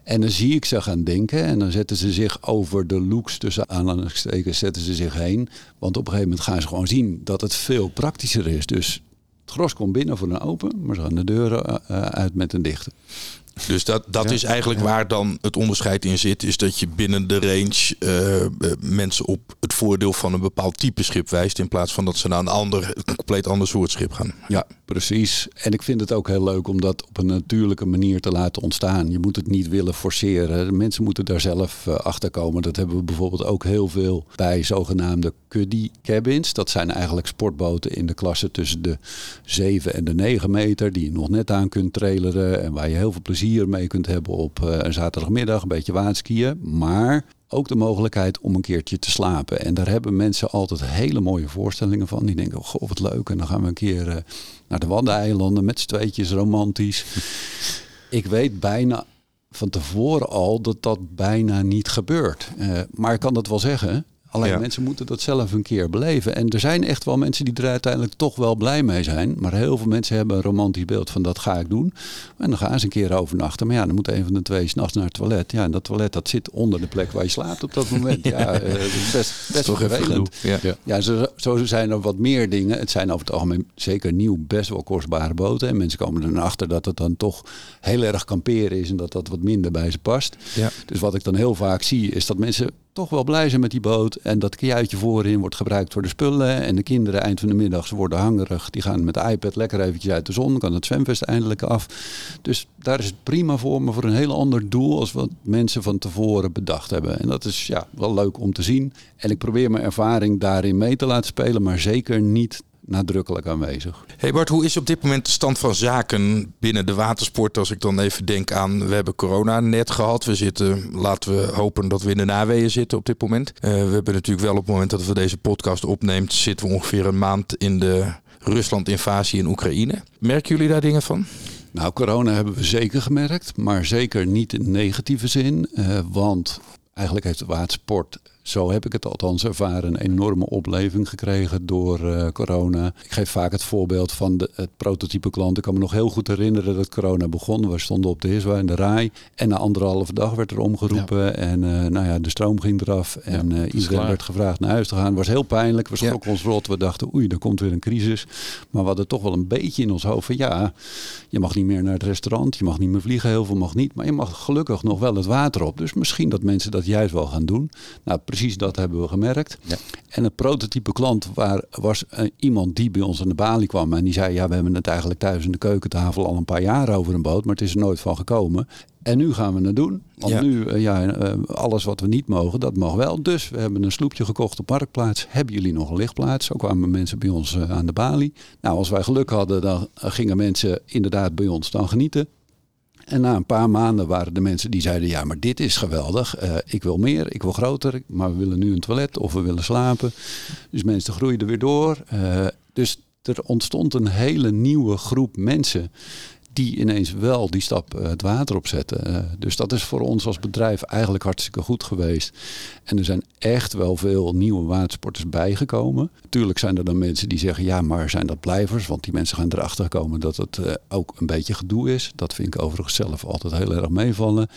En dan zie ik ze gaan denken en dan zetten ze zich over de looks tussen aanhalingstekens zetten ze zich heen. Want op een gegeven moment gaan ze gewoon zien dat het veel praktischer is. Dus het gros komt binnen voor een open, maar ze gaan de deuren eh, eh, uit met een dichte. Dus dat, dat is eigenlijk waar dan het onderscheid in zit. Is dat je binnen de range uh, mensen op het voordeel van een bepaald type schip wijst. In plaats van dat ze naar een ander, een compleet ander soort schip gaan. Ja, precies. En ik vind het ook heel leuk om dat op een natuurlijke manier te laten ontstaan. Je moet het niet willen forceren. Mensen moeten daar zelf uh, achter komen. Dat hebben we bijvoorbeeld ook heel veel bij zogenaamde cuddy cabins. Dat zijn eigenlijk sportboten in de klasse tussen de 7 en de 9 meter. Die je nog net aan kunt traileren. En waar je heel veel plezier mee kunt hebben op eh, een zaterdagmiddag, een beetje waterskiën. Maar ook de mogelijkheid om een keertje te slapen. En daar hebben mensen altijd hele mooie voorstellingen van. Die denken, oh, goh, wat leuk. En dan gaan we een keer uh, naar de Waddeneilanden met z'n tweetjes, romantisch. ik weet bijna van tevoren al dat dat bijna niet gebeurt. Uh, maar ik kan dat wel zeggen. Alleen mensen moeten dat zelf een keer beleven. En er zijn echt wel mensen die er uiteindelijk toch wel blij mee zijn. Maar heel veel mensen hebben een romantisch beeld van dat ga ik doen. En dan gaan ze een keer overnachten. Maar ja, dan moet een van de twee s'nachts naar het toilet. Ja, en dat toilet dat zit onder de plek waar je slaapt op dat moment. Ja, uh, dat is best, best toch vervelend. Ja, ja zo, zo, zijn er wat meer dingen. Het zijn over het algemeen zeker nieuw best wel kostbare boten. En mensen komen er achter dat het dan toch heel erg kamperen is. En dat dat wat minder bij ze past. Ja. Dus wat ik dan heel vaak zie is dat mensen toch wel blij zijn met die boot. En dat kajuitje voorin wordt gebruikt voor de spullen. En de kinderen eind van de middag, ze worden hangerig. Die gaan met de iPad lekker eventjes uit de zon. Kan het zwemvest eindelijk af. Dus daar is het prima voor, maar voor een heel ander doel als wat mensen van tevoren bedacht hebben. En dat is ja, wel leuk om te zien. En ik probeer mijn ervaring daarin mee te laten spelen, maar zeker niet nadrukkelijk aanwezig. Hey Bart, hoe is op dit moment de stand van zaken binnen de watersport? Als ik dan even denk aan, we hebben corona net gehad. We zitten, laten we hopen dat we in de naweeën zitten op dit moment. Uh, we hebben natuurlijk wel op het moment dat we deze podcast opneemt, zitten we ongeveer een maand in de Rusland-invasie in Oekraïne. Merken jullie daar dingen van? Nou, corona hebben we zeker gemerkt, maar zeker niet in negatieve zin. Uh, want eigenlijk heeft de watersport zo heb ik het althans ervaren, een enorme opleving gekregen door uh, corona. Ik geef vaak het voorbeeld van de, het prototype klant. Ik kan me nog heel goed herinneren dat corona begon. We stonden op de Hiswa in de rij. En na anderhalve dag werd er omgeroepen. En uh, nou ja, de stroom ging eraf. En uh, iedereen werd gevraagd naar huis te gaan. Het was heel pijnlijk. We schrokken ons rot. We dachten, oei, er komt weer een crisis. Maar we hadden toch wel een beetje in ons hoofd van ja, je mag niet meer naar het restaurant. Je mag niet meer vliegen. Heel veel mag niet. Maar je mag gelukkig nog wel het water op. Dus misschien dat mensen dat juist wel gaan doen. Nou, precies dat hebben we gemerkt. Ja. En het prototype klant waar, was uh, iemand die bij ons aan de balie kwam. En die zei, ja, we hebben het eigenlijk thuis in de keukentafel al een paar jaar over een boot. Maar het is er nooit van gekomen. En nu gaan we het doen. Want nu, uh, ja, uh, alles wat we niet mogen, dat mag wel. Dus we hebben een sloepje gekocht op Marktplaats. Hebben jullie nog een lichtplaats? Zo kwamen mensen bij ons aan de balie. Nou, als wij geluk hadden, dan gingen mensen inderdaad bij ons dan genieten. En na een paar maanden waren de mensen die zeiden: Ja, maar dit is geweldig. Uh, ik wil meer, ik wil groter, maar we willen nu een toilet of we willen slapen. Dus mensen groeiden weer door. Uh, dus er ontstond een hele nieuwe groep mensen die ineens wel die stap uh, het water opzetten. Uh, dus dat is voor ons als bedrijf eigenlijk hartstikke goed geweest. En er zijn echt wel veel nieuwe watersporters bijgekomen. Tuurlijk zijn er dan mensen die zeggen, ja, maar zijn dat blijvers? Want die mensen gaan erachter komen dat het uh, ook een beetje gedoe is. Dat vind ik overigens zelf altijd heel erg meevallen.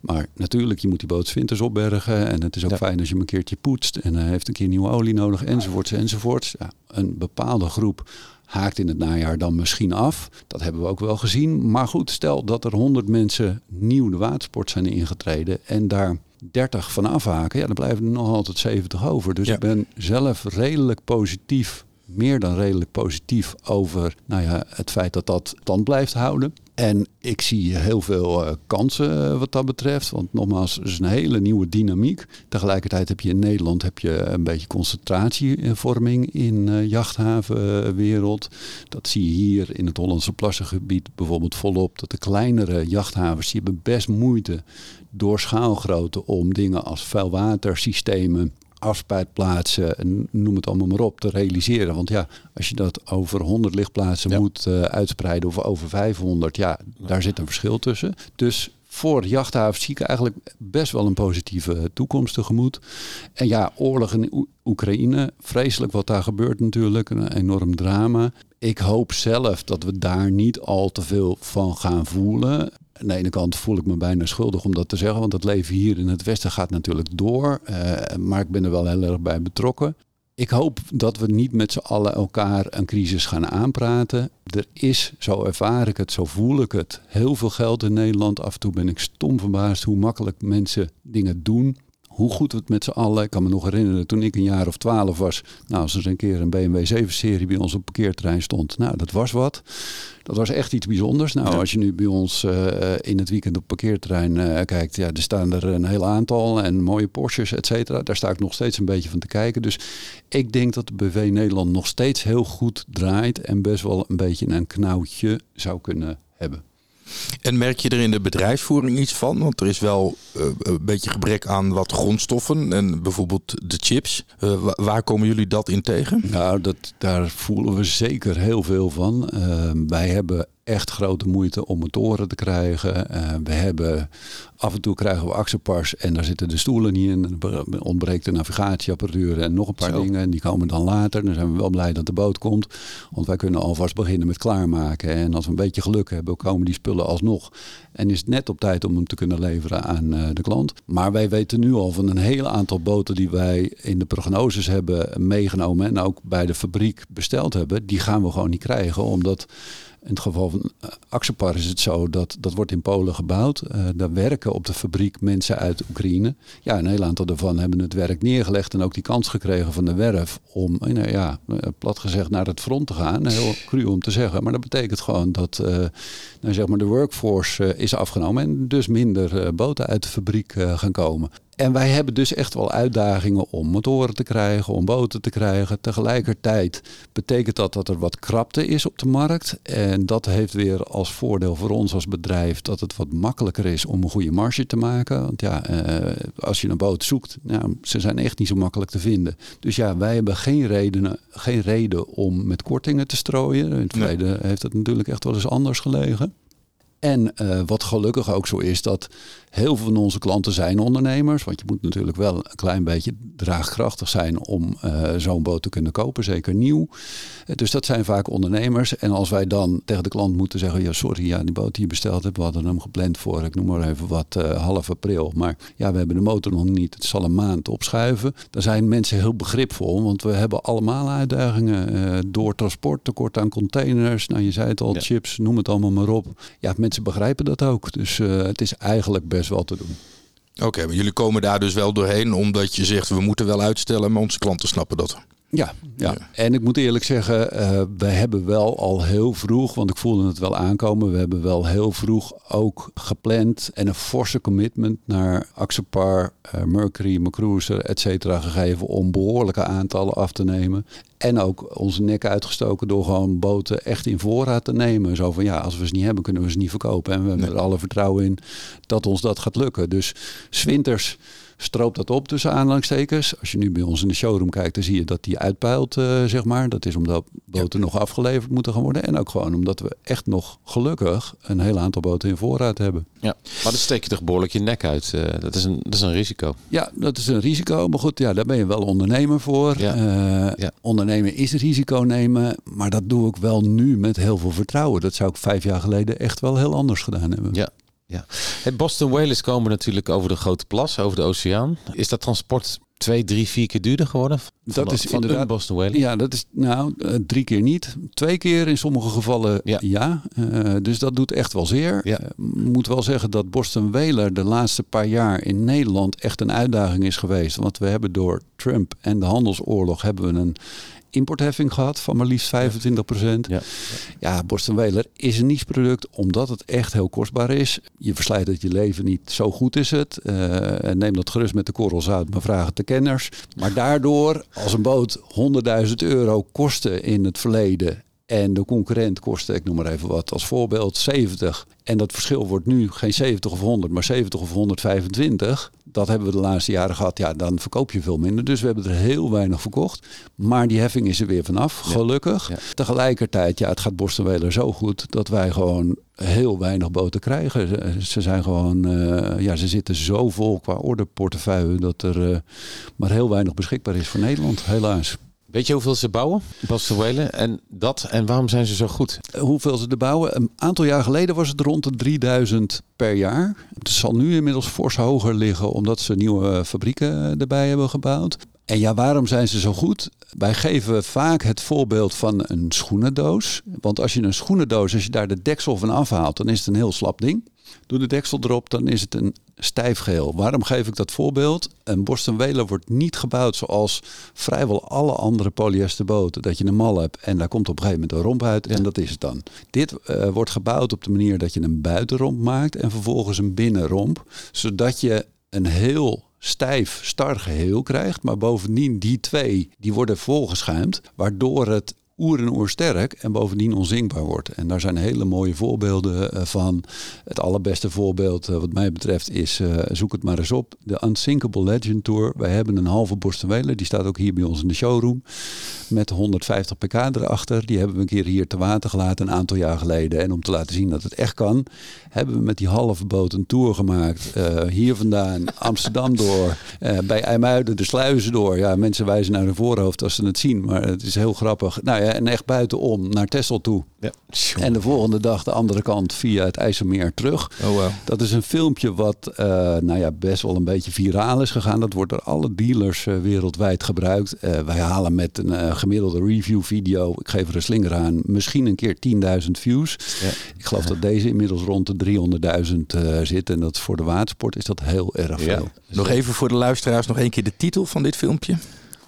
Maar natuurlijk, je moet die boot opbergen. En het is ook ja. fijn als je hem een keertje poetst. En hij heeft een keer nieuwe olie nodig, enzovoorts, enzovoorts. Ja, een bepaalde groep haakt in het najaar dan misschien af. Dat hebben we ook wel gezien. Maar goed, stel dat er 100 mensen nieuw de watersport zijn ingetreden en daar 30 van afhaken, ja, dan blijven er nog altijd 70 over. Dus ja. ik ben zelf redelijk positief, meer dan redelijk positief over nou ja, het feit dat dat stand blijft houden. En ik zie heel veel uh, kansen uh, wat dat betreft. Want nogmaals, het is een hele nieuwe dynamiek. Tegelijkertijd heb je in Nederland heb je een beetje concentratievorming in uh, jachthavenwereld. Dat zie je hier in het Hollandse Plassengebied bijvoorbeeld volop. Dat de kleinere jachthavens die hebben best moeite door schaalgrootte om dingen als vuilwatersystemen afspuitplaatsen, en noem het allemaal maar op, te realiseren. Want ja, als je dat over 100 lichtplaatsen moet uh, uitspreiden of over 500, ja, daar zit een verschil tussen. Dus voor jachthavens zie ik eigenlijk best wel een positieve toekomst tegemoet. En ja, oorlog in Oekraïne, vreselijk wat daar gebeurt natuurlijk, een enorm drama. Ik hoop zelf dat we daar niet al te veel van gaan voelen. Aan de ene kant voel ik me bijna schuldig om dat te zeggen, want het leven hier in het Westen gaat natuurlijk door. Uh, maar ik ben er wel heel erg bij betrokken. Ik hoop dat we niet met z'n allen elkaar een crisis gaan aanpraten. Er is, zo ervaar ik het, zo voel ik het, heel veel geld in Nederland. Af en toe ben ik stom verbaasd hoe makkelijk mensen dingen doen hoe goed we het met z'n allen. Ik kan me nog herinneren toen ik een jaar of twaalf was. Nou, als er een keer een BMW 7-serie bij ons op parkeerterrein stond. Nou, dat was wat. Dat was echt iets bijzonders. Nou, als je nu bij ons uh, in het weekend op parkeerterrein uh, kijkt, ja, er staan er een heel aantal en mooie Porsches, et cetera. Daar sta ik nog steeds een beetje van te kijken. Dus ik denk dat de BV Nederland nog steeds heel goed draait en best wel een beetje een knauwtje zou kunnen hebben. En merk je er in de bedrijfsvoering iets van? Want er is wel uh, een beetje gebrek aan wat grondstoffen en bijvoorbeeld de chips. Uh, waar komen jullie dat in tegen? Nou, dat, daar voelen we zeker heel veel van. Uh, wij hebben echt grote moeite om motoren te krijgen. Uh, we hebben af en toe krijgen we axepars en daar zitten de stoelen niet in. Er ontbreekt de navigatieapparatuur en nog een paar dingen. En die komen dan later. Dan zijn we wel blij dat de boot komt. Want wij kunnen alvast beginnen met klaarmaken. En als we een beetje geluk hebben, komen die spullen alsnog. En is het net op tijd om hem te kunnen leveren aan uh, de klant. Maar wij weten nu al van een heel aantal boten die wij in de prognoses hebben meegenomen. En ook bij de fabriek besteld hebben. Die gaan we gewoon niet krijgen. Omdat in het geval van uh, Axopar is het zo dat dat wordt in Polen gebouwd. Uh, daar werken op de fabriek mensen uit Oekraïne. Ja, een heel aantal daarvan hebben het werk neergelegd en ook die kans gekregen van de werf om, uh, nou ja, plat gezegd naar het front te gaan. Heel cru om te zeggen, maar dat betekent gewoon dat nou zeg maar de workforce is afgenomen en dus minder boten uit de fabriek gaan komen. En wij hebben dus echt wel uitdagingen om motoren te krijgen, om boten te krijgen. Tegelijkertijd betekent dat dat er wat krapte is op de markt. En dat heeft weer als voordeel voor ons als bedrijf dat het wat makkelijker is om een goede marge te maken. Want ja, eh, als je een boot zoekt, nou, ze zijn echt niet zo makkelijk te vinden. Dus ja, wij hebben geen reden, geen reden om met kortingen te strooien. In het verleden heeft het natuurlijk echt wel eens anders gelegen. En uh, wat gelukkig ook zo is, dat heel veel van onze klanten zijn ondernemers. Want je moet natuurlijk wel een klein beetje draagkrachtig zijn om uh, zo'n boot te kunnen kopen, zeker nieuw. Uh, dus dat zijn vaak ondernemers. En als wij dan tegen de klant moeten zeggen, ja sorry, ja, die boot die je besteld hebt, we hadden hem gepland voor, ik noem maar even wat, half april. Maar ja, we hebben de motor nog niet, het zal een maand opschuiven. Dan zijn mensen heel begripvol, want we hebben allemaal uitdagingen door transport, tekort aan containers. Nou, je zei het al, ja. chips, noem het allemaal maar op. Ja, mensen begrijpen dat ook. Dus uh, het is eigenlijk best wel te doen. Oké, maar jullie komen daar dus wel doorheen omdat je zegt we moeten wel uitstellen, maar onze klanten snappen dat. Ja, ja, en ik moet eerlijk zeggen, uh, we hebben wel al heel vroeg, want ik voelde het wel aankomen, we hebben wel heel vroeg ook gepland en een forse commitment naar Axopar, uh, Mercury, Macruiser, et cetera gegeven om behoorlijke aantallen af te nemen. En ook onze nek uitgestoken door gewoon boten echt in voorraad te nemen. Zo van ja, als we ze niet hebben, kunnen we ze niet verkopen. En we hebben er alle vertrouwen in dat ons dat gaat lukken. Dus zwinters stroopt dat op tussen aanhalingstekens. Als je nu bij ons in de showroom kijkt, dan zie je dat die uitpeilt, uh, zeg maar. Dat is omdat boten ja. nog afgeleverd moeten gaan worden. En ook gewoon omdat we echt nog gelukkig een heel aantal boten in voorraad hebben. Ja, maar dan steek je toch behoorlijk je nek uit. Uh, dat, is een, dat is een risico. Ja, dat is een risico. Maar goed, ja, daar ben je wel ondernemer voor. Ja. Uh, ja. Ondernemen is risico nemen. Maar dat doe ik wel nu met heel veel vertrouwen. Dat zou ik vijf jaar geleden echt wel heel anders gedaan hebben. Ja, ja. Het Boston Whalers komen natuurlijk over de grote plas, over de oceaan. Is dat transport twee, drie, vier keer duurder geworden? Van, dat is van inderdaad. Boston Whaler? Ja, dat is nou uh, drie keer niet. Twee keer in sommige gevallen ja. ja. Uh, dus dat doet echt wel zeer. Ja. Uh, moet wel zeggen dat Boston Whaler de laatste paar jaar in Nederland echt een uitdaging is geweest. Want we hebben door Trump en de handelsoorlog hebben we een importheffing gehad van maar liefst 25 procent. Ja. ja, Boston Whaler is een niche product omdat het echt heel kostbaar is. Je verslijt dat je leven niet zo goed is het. Uh, neem dat gerust met de korrels uit, maar vraag het de kenners. Maar daardoor, als een boot 100.000 euro kostte in het verleden En de concurrent kostte, ik noem maar even wat, als voorbeeld 70. En dat verschil wordt nu geen 70 of 100, maar 70 of 125. Dat hebben we de laatste jaren gehad. Ja, dan verkoop je veel minder. Dus we hebben er heel weinig verkocht. Maar die heffing is er weer vanaf, gelukkig. Ja. Tegelijkertijd, ja, het gaat Borstenweler zo goed dat wij gewoon heel weinig boten krijgen. Ze, ze zijn gewoon, eh, ja, ze zitten zo vol qua orderportefeuille dat er eh, maar heel weinig beschikbaar is voor Nederland, helaas. Weet je hoeveel ze bouwen? En dat. En waarom zijn ze zo goed? Hoeveel ze er bouwen? Een aantal jaar geleden was het rond de 3000 per jaar. Het zal nu inmiddels fors hoger liggen omdat ze nieuwe fabrieken erbij hebben gebouwd. En ja, waarom zijn ze zo goed? Wij geven vaak het voorbeeld van een schoenendoos. Want als je een schoenendoos, als je daar de deksel van afhaalt, dan is het een heel slap ding. Doe de deksel erop, dan is het een stijf geheel. Waarom geef ik dat voorbeeld? Een Boston Whaler wordt niet gebouwd zoals vrijwel alle andere polyesterboten. Dat je een mal hebt en daar komt op een gegeven moment een romp uit en dat is het dan. Dit uh, wordt gebouwd op de manier dat je een buitenromp maakt en vervolgens een binnenromp. Zodat je een heel stijf, star geheel krijgt. Maar bovendien die twee, die worden volgeschuimd. Waardoor het oer en oer sterk en bovendien onzinkbaar wordt. En daar zijn hele mooie voorbeelden eh, van. Het allerbeste voorbeeld eh, wat mij betreft is, uh, zoek het maar eens op, de Unsinkable Legend Tour. Wij hebben een halve Borstenweler, die staat ook hier bij ons in de showroom, met 150 pk erachter. Die hebben we een keer hier te water gelaten een aantal jaar geleden. En om te laten zien dat het echt kan, hebben we met die halve boot een tour gemaakt. Hier vandaan, Amsterdam door, bij IJmuiden de sluizen door. Ja, mensen wijzen naar hun voorhoofd als ze het zien, maar het is heel grappig. Nou ja, en echt buitenom naar Texel toe. Ja. En de volgende dag de andere kant via het IJsselmeer terug. Oh, wow. Dat is een filmpje wat uh, nou ja, best wel een beetje viraal is gegaan. Dat wordt door alle dealers uh, wereldwijd gebruikt. Uh, wij halen met een gemiddelde review video, ik geef er een slinger aan, misschien een keer 10.000 views. Ja. Ik geloof dat deze inmiddels rond de 300.000 zit. En dat voor de watersport is dat heel erg veel. Ja. Nog even voor de luisteraars, nog één keer de titel van dit filmpje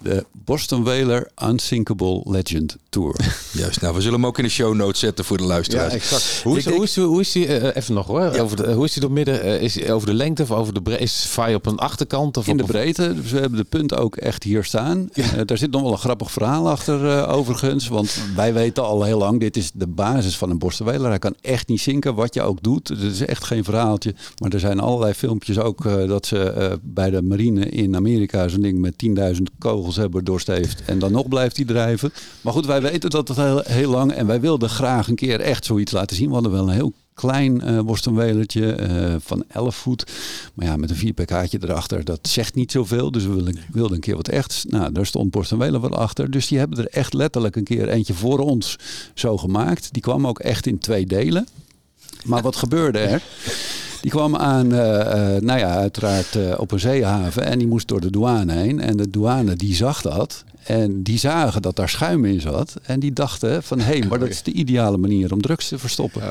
de Boston Whaler Unsinkable Legend Tour. Juist, nou we zullen hem ook in de show notes zetten voor de luisteraars. Ja, exact. Hoe is, hoe is, hoe is die, uh, even nog hoor, ja. over de, hoe is die door midden, uh, is over de lengte of over de breedte? Is vaai op een achterkant? Of in op de breedte, dus we hebben de punten ook echt hier staan. Ja. Uh, daar zit nog wel een grappig verhaal achter overigens, want wij weten al heel lang, dit is de basis van een Boston Whaler. Hij kan echt niet zinken, wat je ook doet. Het is echt geen verhaaltje, maar er zijn allerlei filmpjes ook dat ze bij de marine in Amerika zo'n ding met 10.000 kogels hebben doorsteven en dan nog blijft hij drijven. Maar goed, wij weten dat het heel, heel lang en wij wilden graag een keer echt zoiets laten zien. We hadden wel een heel klein uh, worstenwelertje uh, van 11 voet. Maar ja, met een 4 pk'tje erachter, dat zegt niet zoveel. Dus we wilden, wilden een keer wat echt. Nou, daar stond Borstenweler wel achter. Dus die hebben er echt letterlijk een keer eentje voor ons zo gemaakt. Die kwam ook echt in twee delen. Maar wat gebeurde er? Die kwam aan, uh, uh, nou ja, uiteraard uh, op een zeehaven en die moest door de douane heen. En de douane die zag dat en die zagen dat daar schuim in zat. En die dachten van, hé, hey, maar dat is de ideale manier om drugs te verstoppen. Oh,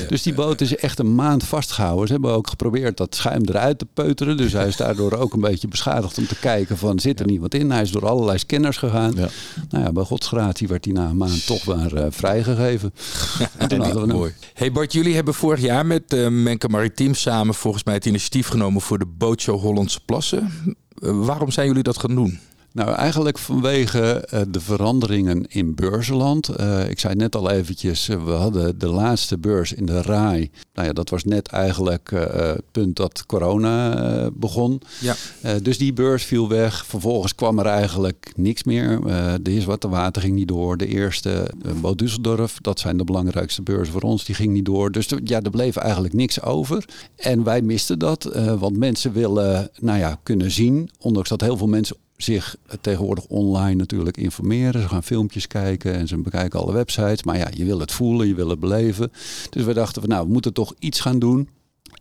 ja. Dus die boot is echt een maand vastgehouden. Ze hebben ook geprobeerd dat schuim eruit te peuteren. Dus hij is daardoor ook een beetje beschadigd om te kijken van, zit er niet wat in? Hij is door allerlei scanners gegaan. Ja. Nou ja, bij godsgratie werd hij na een maand toch maar vrijgegeven. en toen hadden we hem. Mooi. Hey Bart, jullie hebben vorig jaar met uh, Menke Maritiem samen volgens mij het initiatief genomen voor de bootshow Hollandse Plassen. Uh, waarom zijn jullie dat gaan doen? Nou, eigenlijk vanwege uh, de veranderingen in beurzenland. Uh, ik zei net al eventjes, uh, we hadden de laatste beurs in de RAI. Nou ja, dat was net eigenlijk het punt dat corona begon. Ja. dus die beurs viel weg. Vervolgens kwam er eigenlijk niks meer. de Heerswarte Water ging niet door. De eerste, Boot Düsseldorf, dat zijn de belangrijkste beurzen voor ons, die ging niet door. Dus ja, er bleef eigenlijk niks over. En wij misten dat, want mensen willen, nou ja, kunnen zien, ondanks dat heel veel mensen zich tegenwoordig online natuurlijk informeren. Ze gaan filmpjes kijken en ze bekijken alle websites. Maar ja, je wil het voelen, je wil het beleven. Dus we dachten van nou, we moeten toch iets gaan doen.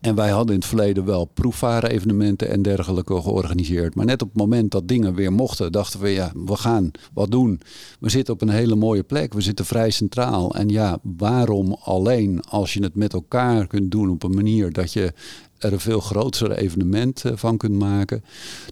En wij hadden in het verleden wel proefvaren evenementen en dergelijke georganiseerd. Maar net op het moment dat dingen weer mochten, dachten we ja, we gaan wat doen. We zitten op een hele mooie plek. We zitten vrij centraal. En ja, waarom alleen als je het met elkaar kunt doen op een manier dat je er een veel groter evenement van kunt maken.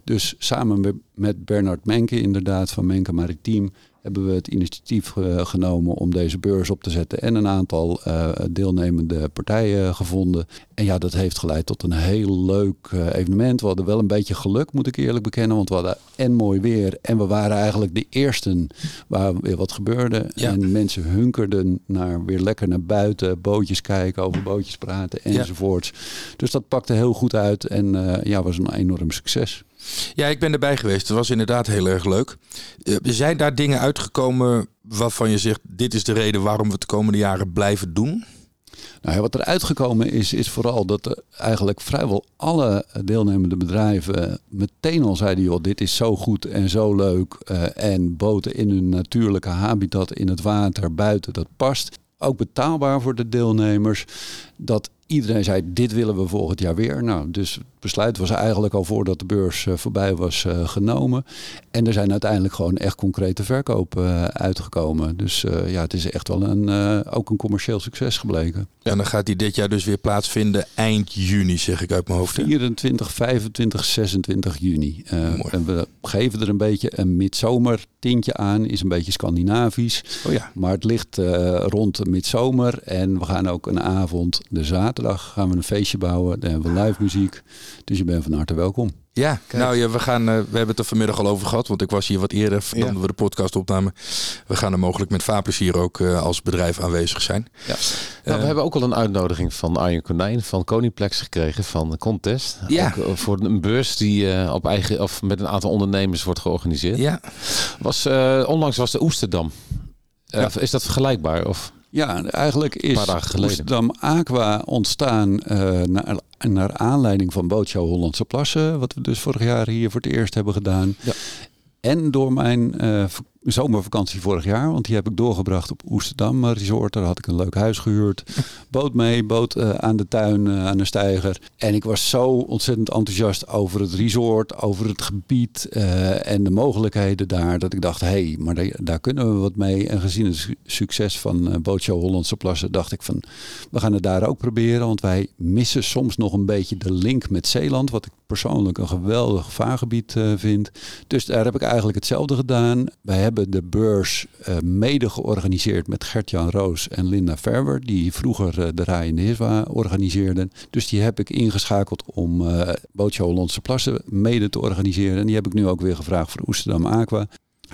Dus samen met Bernard Menke, inderdaad, van Menke Maritiem, hebben we het initiatief eh, genomen om deze beurs op te zetten en een aantal uh, deelnemende partijen gevonden. En ja, dat heeft geleid tot een heel leuk evenement. We hadden wel een beetje geluk, moet ik eerlijk bekennen, want we hadden en mooi weer en we waren eigenlijk de eersten waar weer wat gebeurde. En mensen hunkerden naar weer lekker naar buiten, bootjes kijken, over bootjes praten enzovoorts. Dus dat pakte heel goed uit en ja, was een enorm succes. Ja, ik ben erbij geweest. Het was inderdaad heel erg leuk. Uh, zijn daar dingen uitgekomen waarvan je zegt: dit is de reden waarom we het de komende jaren blijven doen? Nou wat er uitgekomen is, is vooral dat eigenlijk vrijwel alle deelnemende bedrijven meteen al zeiden: joh, dit is zo goed en zo leuk. Uh, en boten in hun natuurlijke habitat in het water buiten, dat past. Ook betaalbaar voor de deelnemers. Dat iedereen zei, dit willen we volgend jaar weer. Nou, dus het besluit was eigenlijk al voordat de beurs uh, voorbij was uh, genomen. En er zijn uiteindelijk gewoon echt concrete verkopen uh, uitgekomen. Dus ja, het is echt wel een, ook een commercieel succes gebleken. En dan gaat die dit jaar dus weer plaatsvinden eind juni, zeg ik uit mijn hoofd. 24, 25, 26 juni. en we geven er een beetje een midzomer tintje aan. Is een beetje Scandinavisch. Oh ja. Maar het ligt rond midzomer. En we gaan ook een avond de zaterdag zaterdag gaan we een feestje bouwen. Dan hebben we live muziek. Dus je bent van harte welkom. Ja, nou ja, we, gaan, uh, we hebben het er vanmiddag al over gehad, want ik was hier wat eerder dan we de podcast opnamen. We gaan er mogelijk met Vaarplezier ook uh, als bedrijf aanwezig zijn. Ja. Nou, we hebben ook al een uitnodiging van Arjen Konijn van Koningplex gekregen van Contest. Ja. Ook, voor een beurs die op eigen of met een aantal ondernemers wordt georganiseerd. Ja. Was, onlangs was de Oesterdam. Ja. Is dat vergelijkbaar? Of? Ja, eigenlijk is Amsterdam Aqua ontstaan uh, naar, naar aanleiding van Bootshow Hollandse Plassen. Wat we dus vorig jaar hier voor het eerst hebben gedaan. Ja. En door mijn uh, zomervakantie vorig jaar. Want die heb ik doorgebracht op Oesterdam Resort. Daar had ik een leuk huis gehuurd. Boot mee, boot uh, aan de tuin, uh, aan de steiger. En ik was zo ontzettend enthousiast over het resort, over het gebied uh, en de mogelijkheden daar. Dat ik dacht, hé, hey, maar daar, daar, kunnen we wat mee. En gezien het succes van Bootshow Hollandse Plassen, dacht ik van, we gaan het daar ook proberen. Want wij missen soms nog een beetje de link met Zeeland. Wat ik persoonlijk een geweldig vaargebied vind. Dus daar heb ik eigenlijk hetzelfde gedaan. Wij hebben hebben de beurs uh, mede georganiseerd met Gert-Jan Roos en Linda Verwer, die vroeger uh, de Rai in de Hiswa organiseerden. Dus die heb ik ingeschakeld om uh, Bootshow Hollandse Plassen mede te organiseren. En die heb ik nu ook weer gevraagd voor Oesterdam Aqua.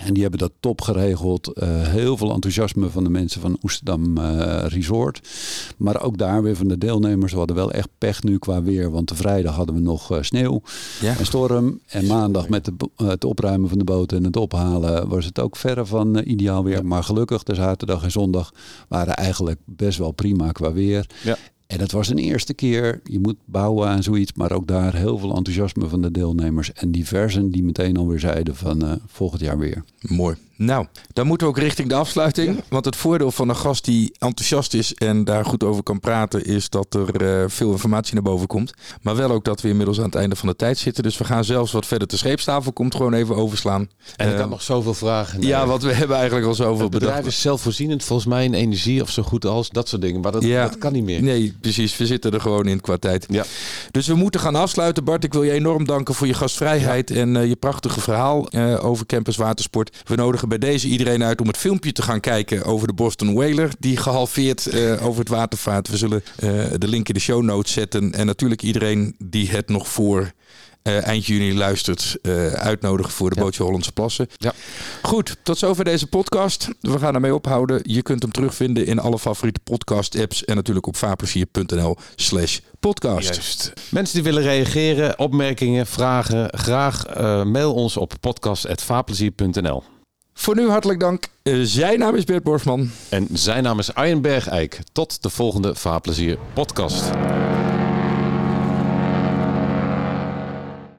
En die hebben dat top geregeld. Uh, heel veel enthousiasme van de mensen van Oesterdam uh, Resort. Maar ook daar weer van de deelnemers. We hadden wel echt pech nu qua weer. Want de vrijdag hadden we nog uh, sneeuw ja. en storm. En maandag met de, het opruimen van de boten en het ophalen was het ook verre van ideaal weer. Ja. Maar gelukkig de zaterdag en zondag waren eigenlijk best wel prima qua weer. Ja. En dat was een eerste keer. Je moet bouwen aan zoiets, maar ook daar heel veel enthousiasme van de deelnemers. En diversen die meteen alweer zeiden van uh, volgend jaar weer. Mooi. Nou, dan moeten we ook richting de afsluiting. Ja. Want het voordeel van een gast die enthousiast is en daar goed over kan praten, is dat er uh, veel informatie naar boven komt. Maar wel ook dat we inmiddels aan het einde van de tijd zitten. Dus we gaan zelfs wat verder de scheepstafel komt gewoon even overslaan. En ik uh, kan nog zoveel vragen. Ja, want we hebben eigenlijk al zoveel Het bedrijf bedacht. is zelfvoorzienend volgens mij in energie of zo goed als dat soort dingen. Maar dat, ja. dat kan niet meer. Nee, precies. We zitten er gewoon in qua tijd. Ja. Dus we moeten gaan afsluiten. Bart, ik wil je enorm danken voor je gastvrijheid en uh, je prachtige verhaal over Campus Watersport. We nodigen bij deze iedereen uit om het filmpje te gaan kijken over de Boston Whaler. Die gehalveerd uh, over het water vaart. We zullen uh, de link in de show notes zetten. En natuurlijk iedereen die het nog voor uh, eind juni luistert, uh, uitnodigen voor de ja. Bootje Hollandse Plassen. Ja. Goed, tot zover deze podcast. We gaan ermee ophouden. Je kunt hem terugvinden in alle favoriete podcast-apps en natuurlijk op vaarplezier.nl slash podcast. Juist. Mensen die willen reageren, opmerkingen, vragen, graag uh, mail ons op podcast.vaarplezier.nl. Voor nu hartelijk dank. Uh, zijn naam is Bert Borsman. En zijn naam is Arjen Bergijk. Tot de volgende Vaarplezier podcast.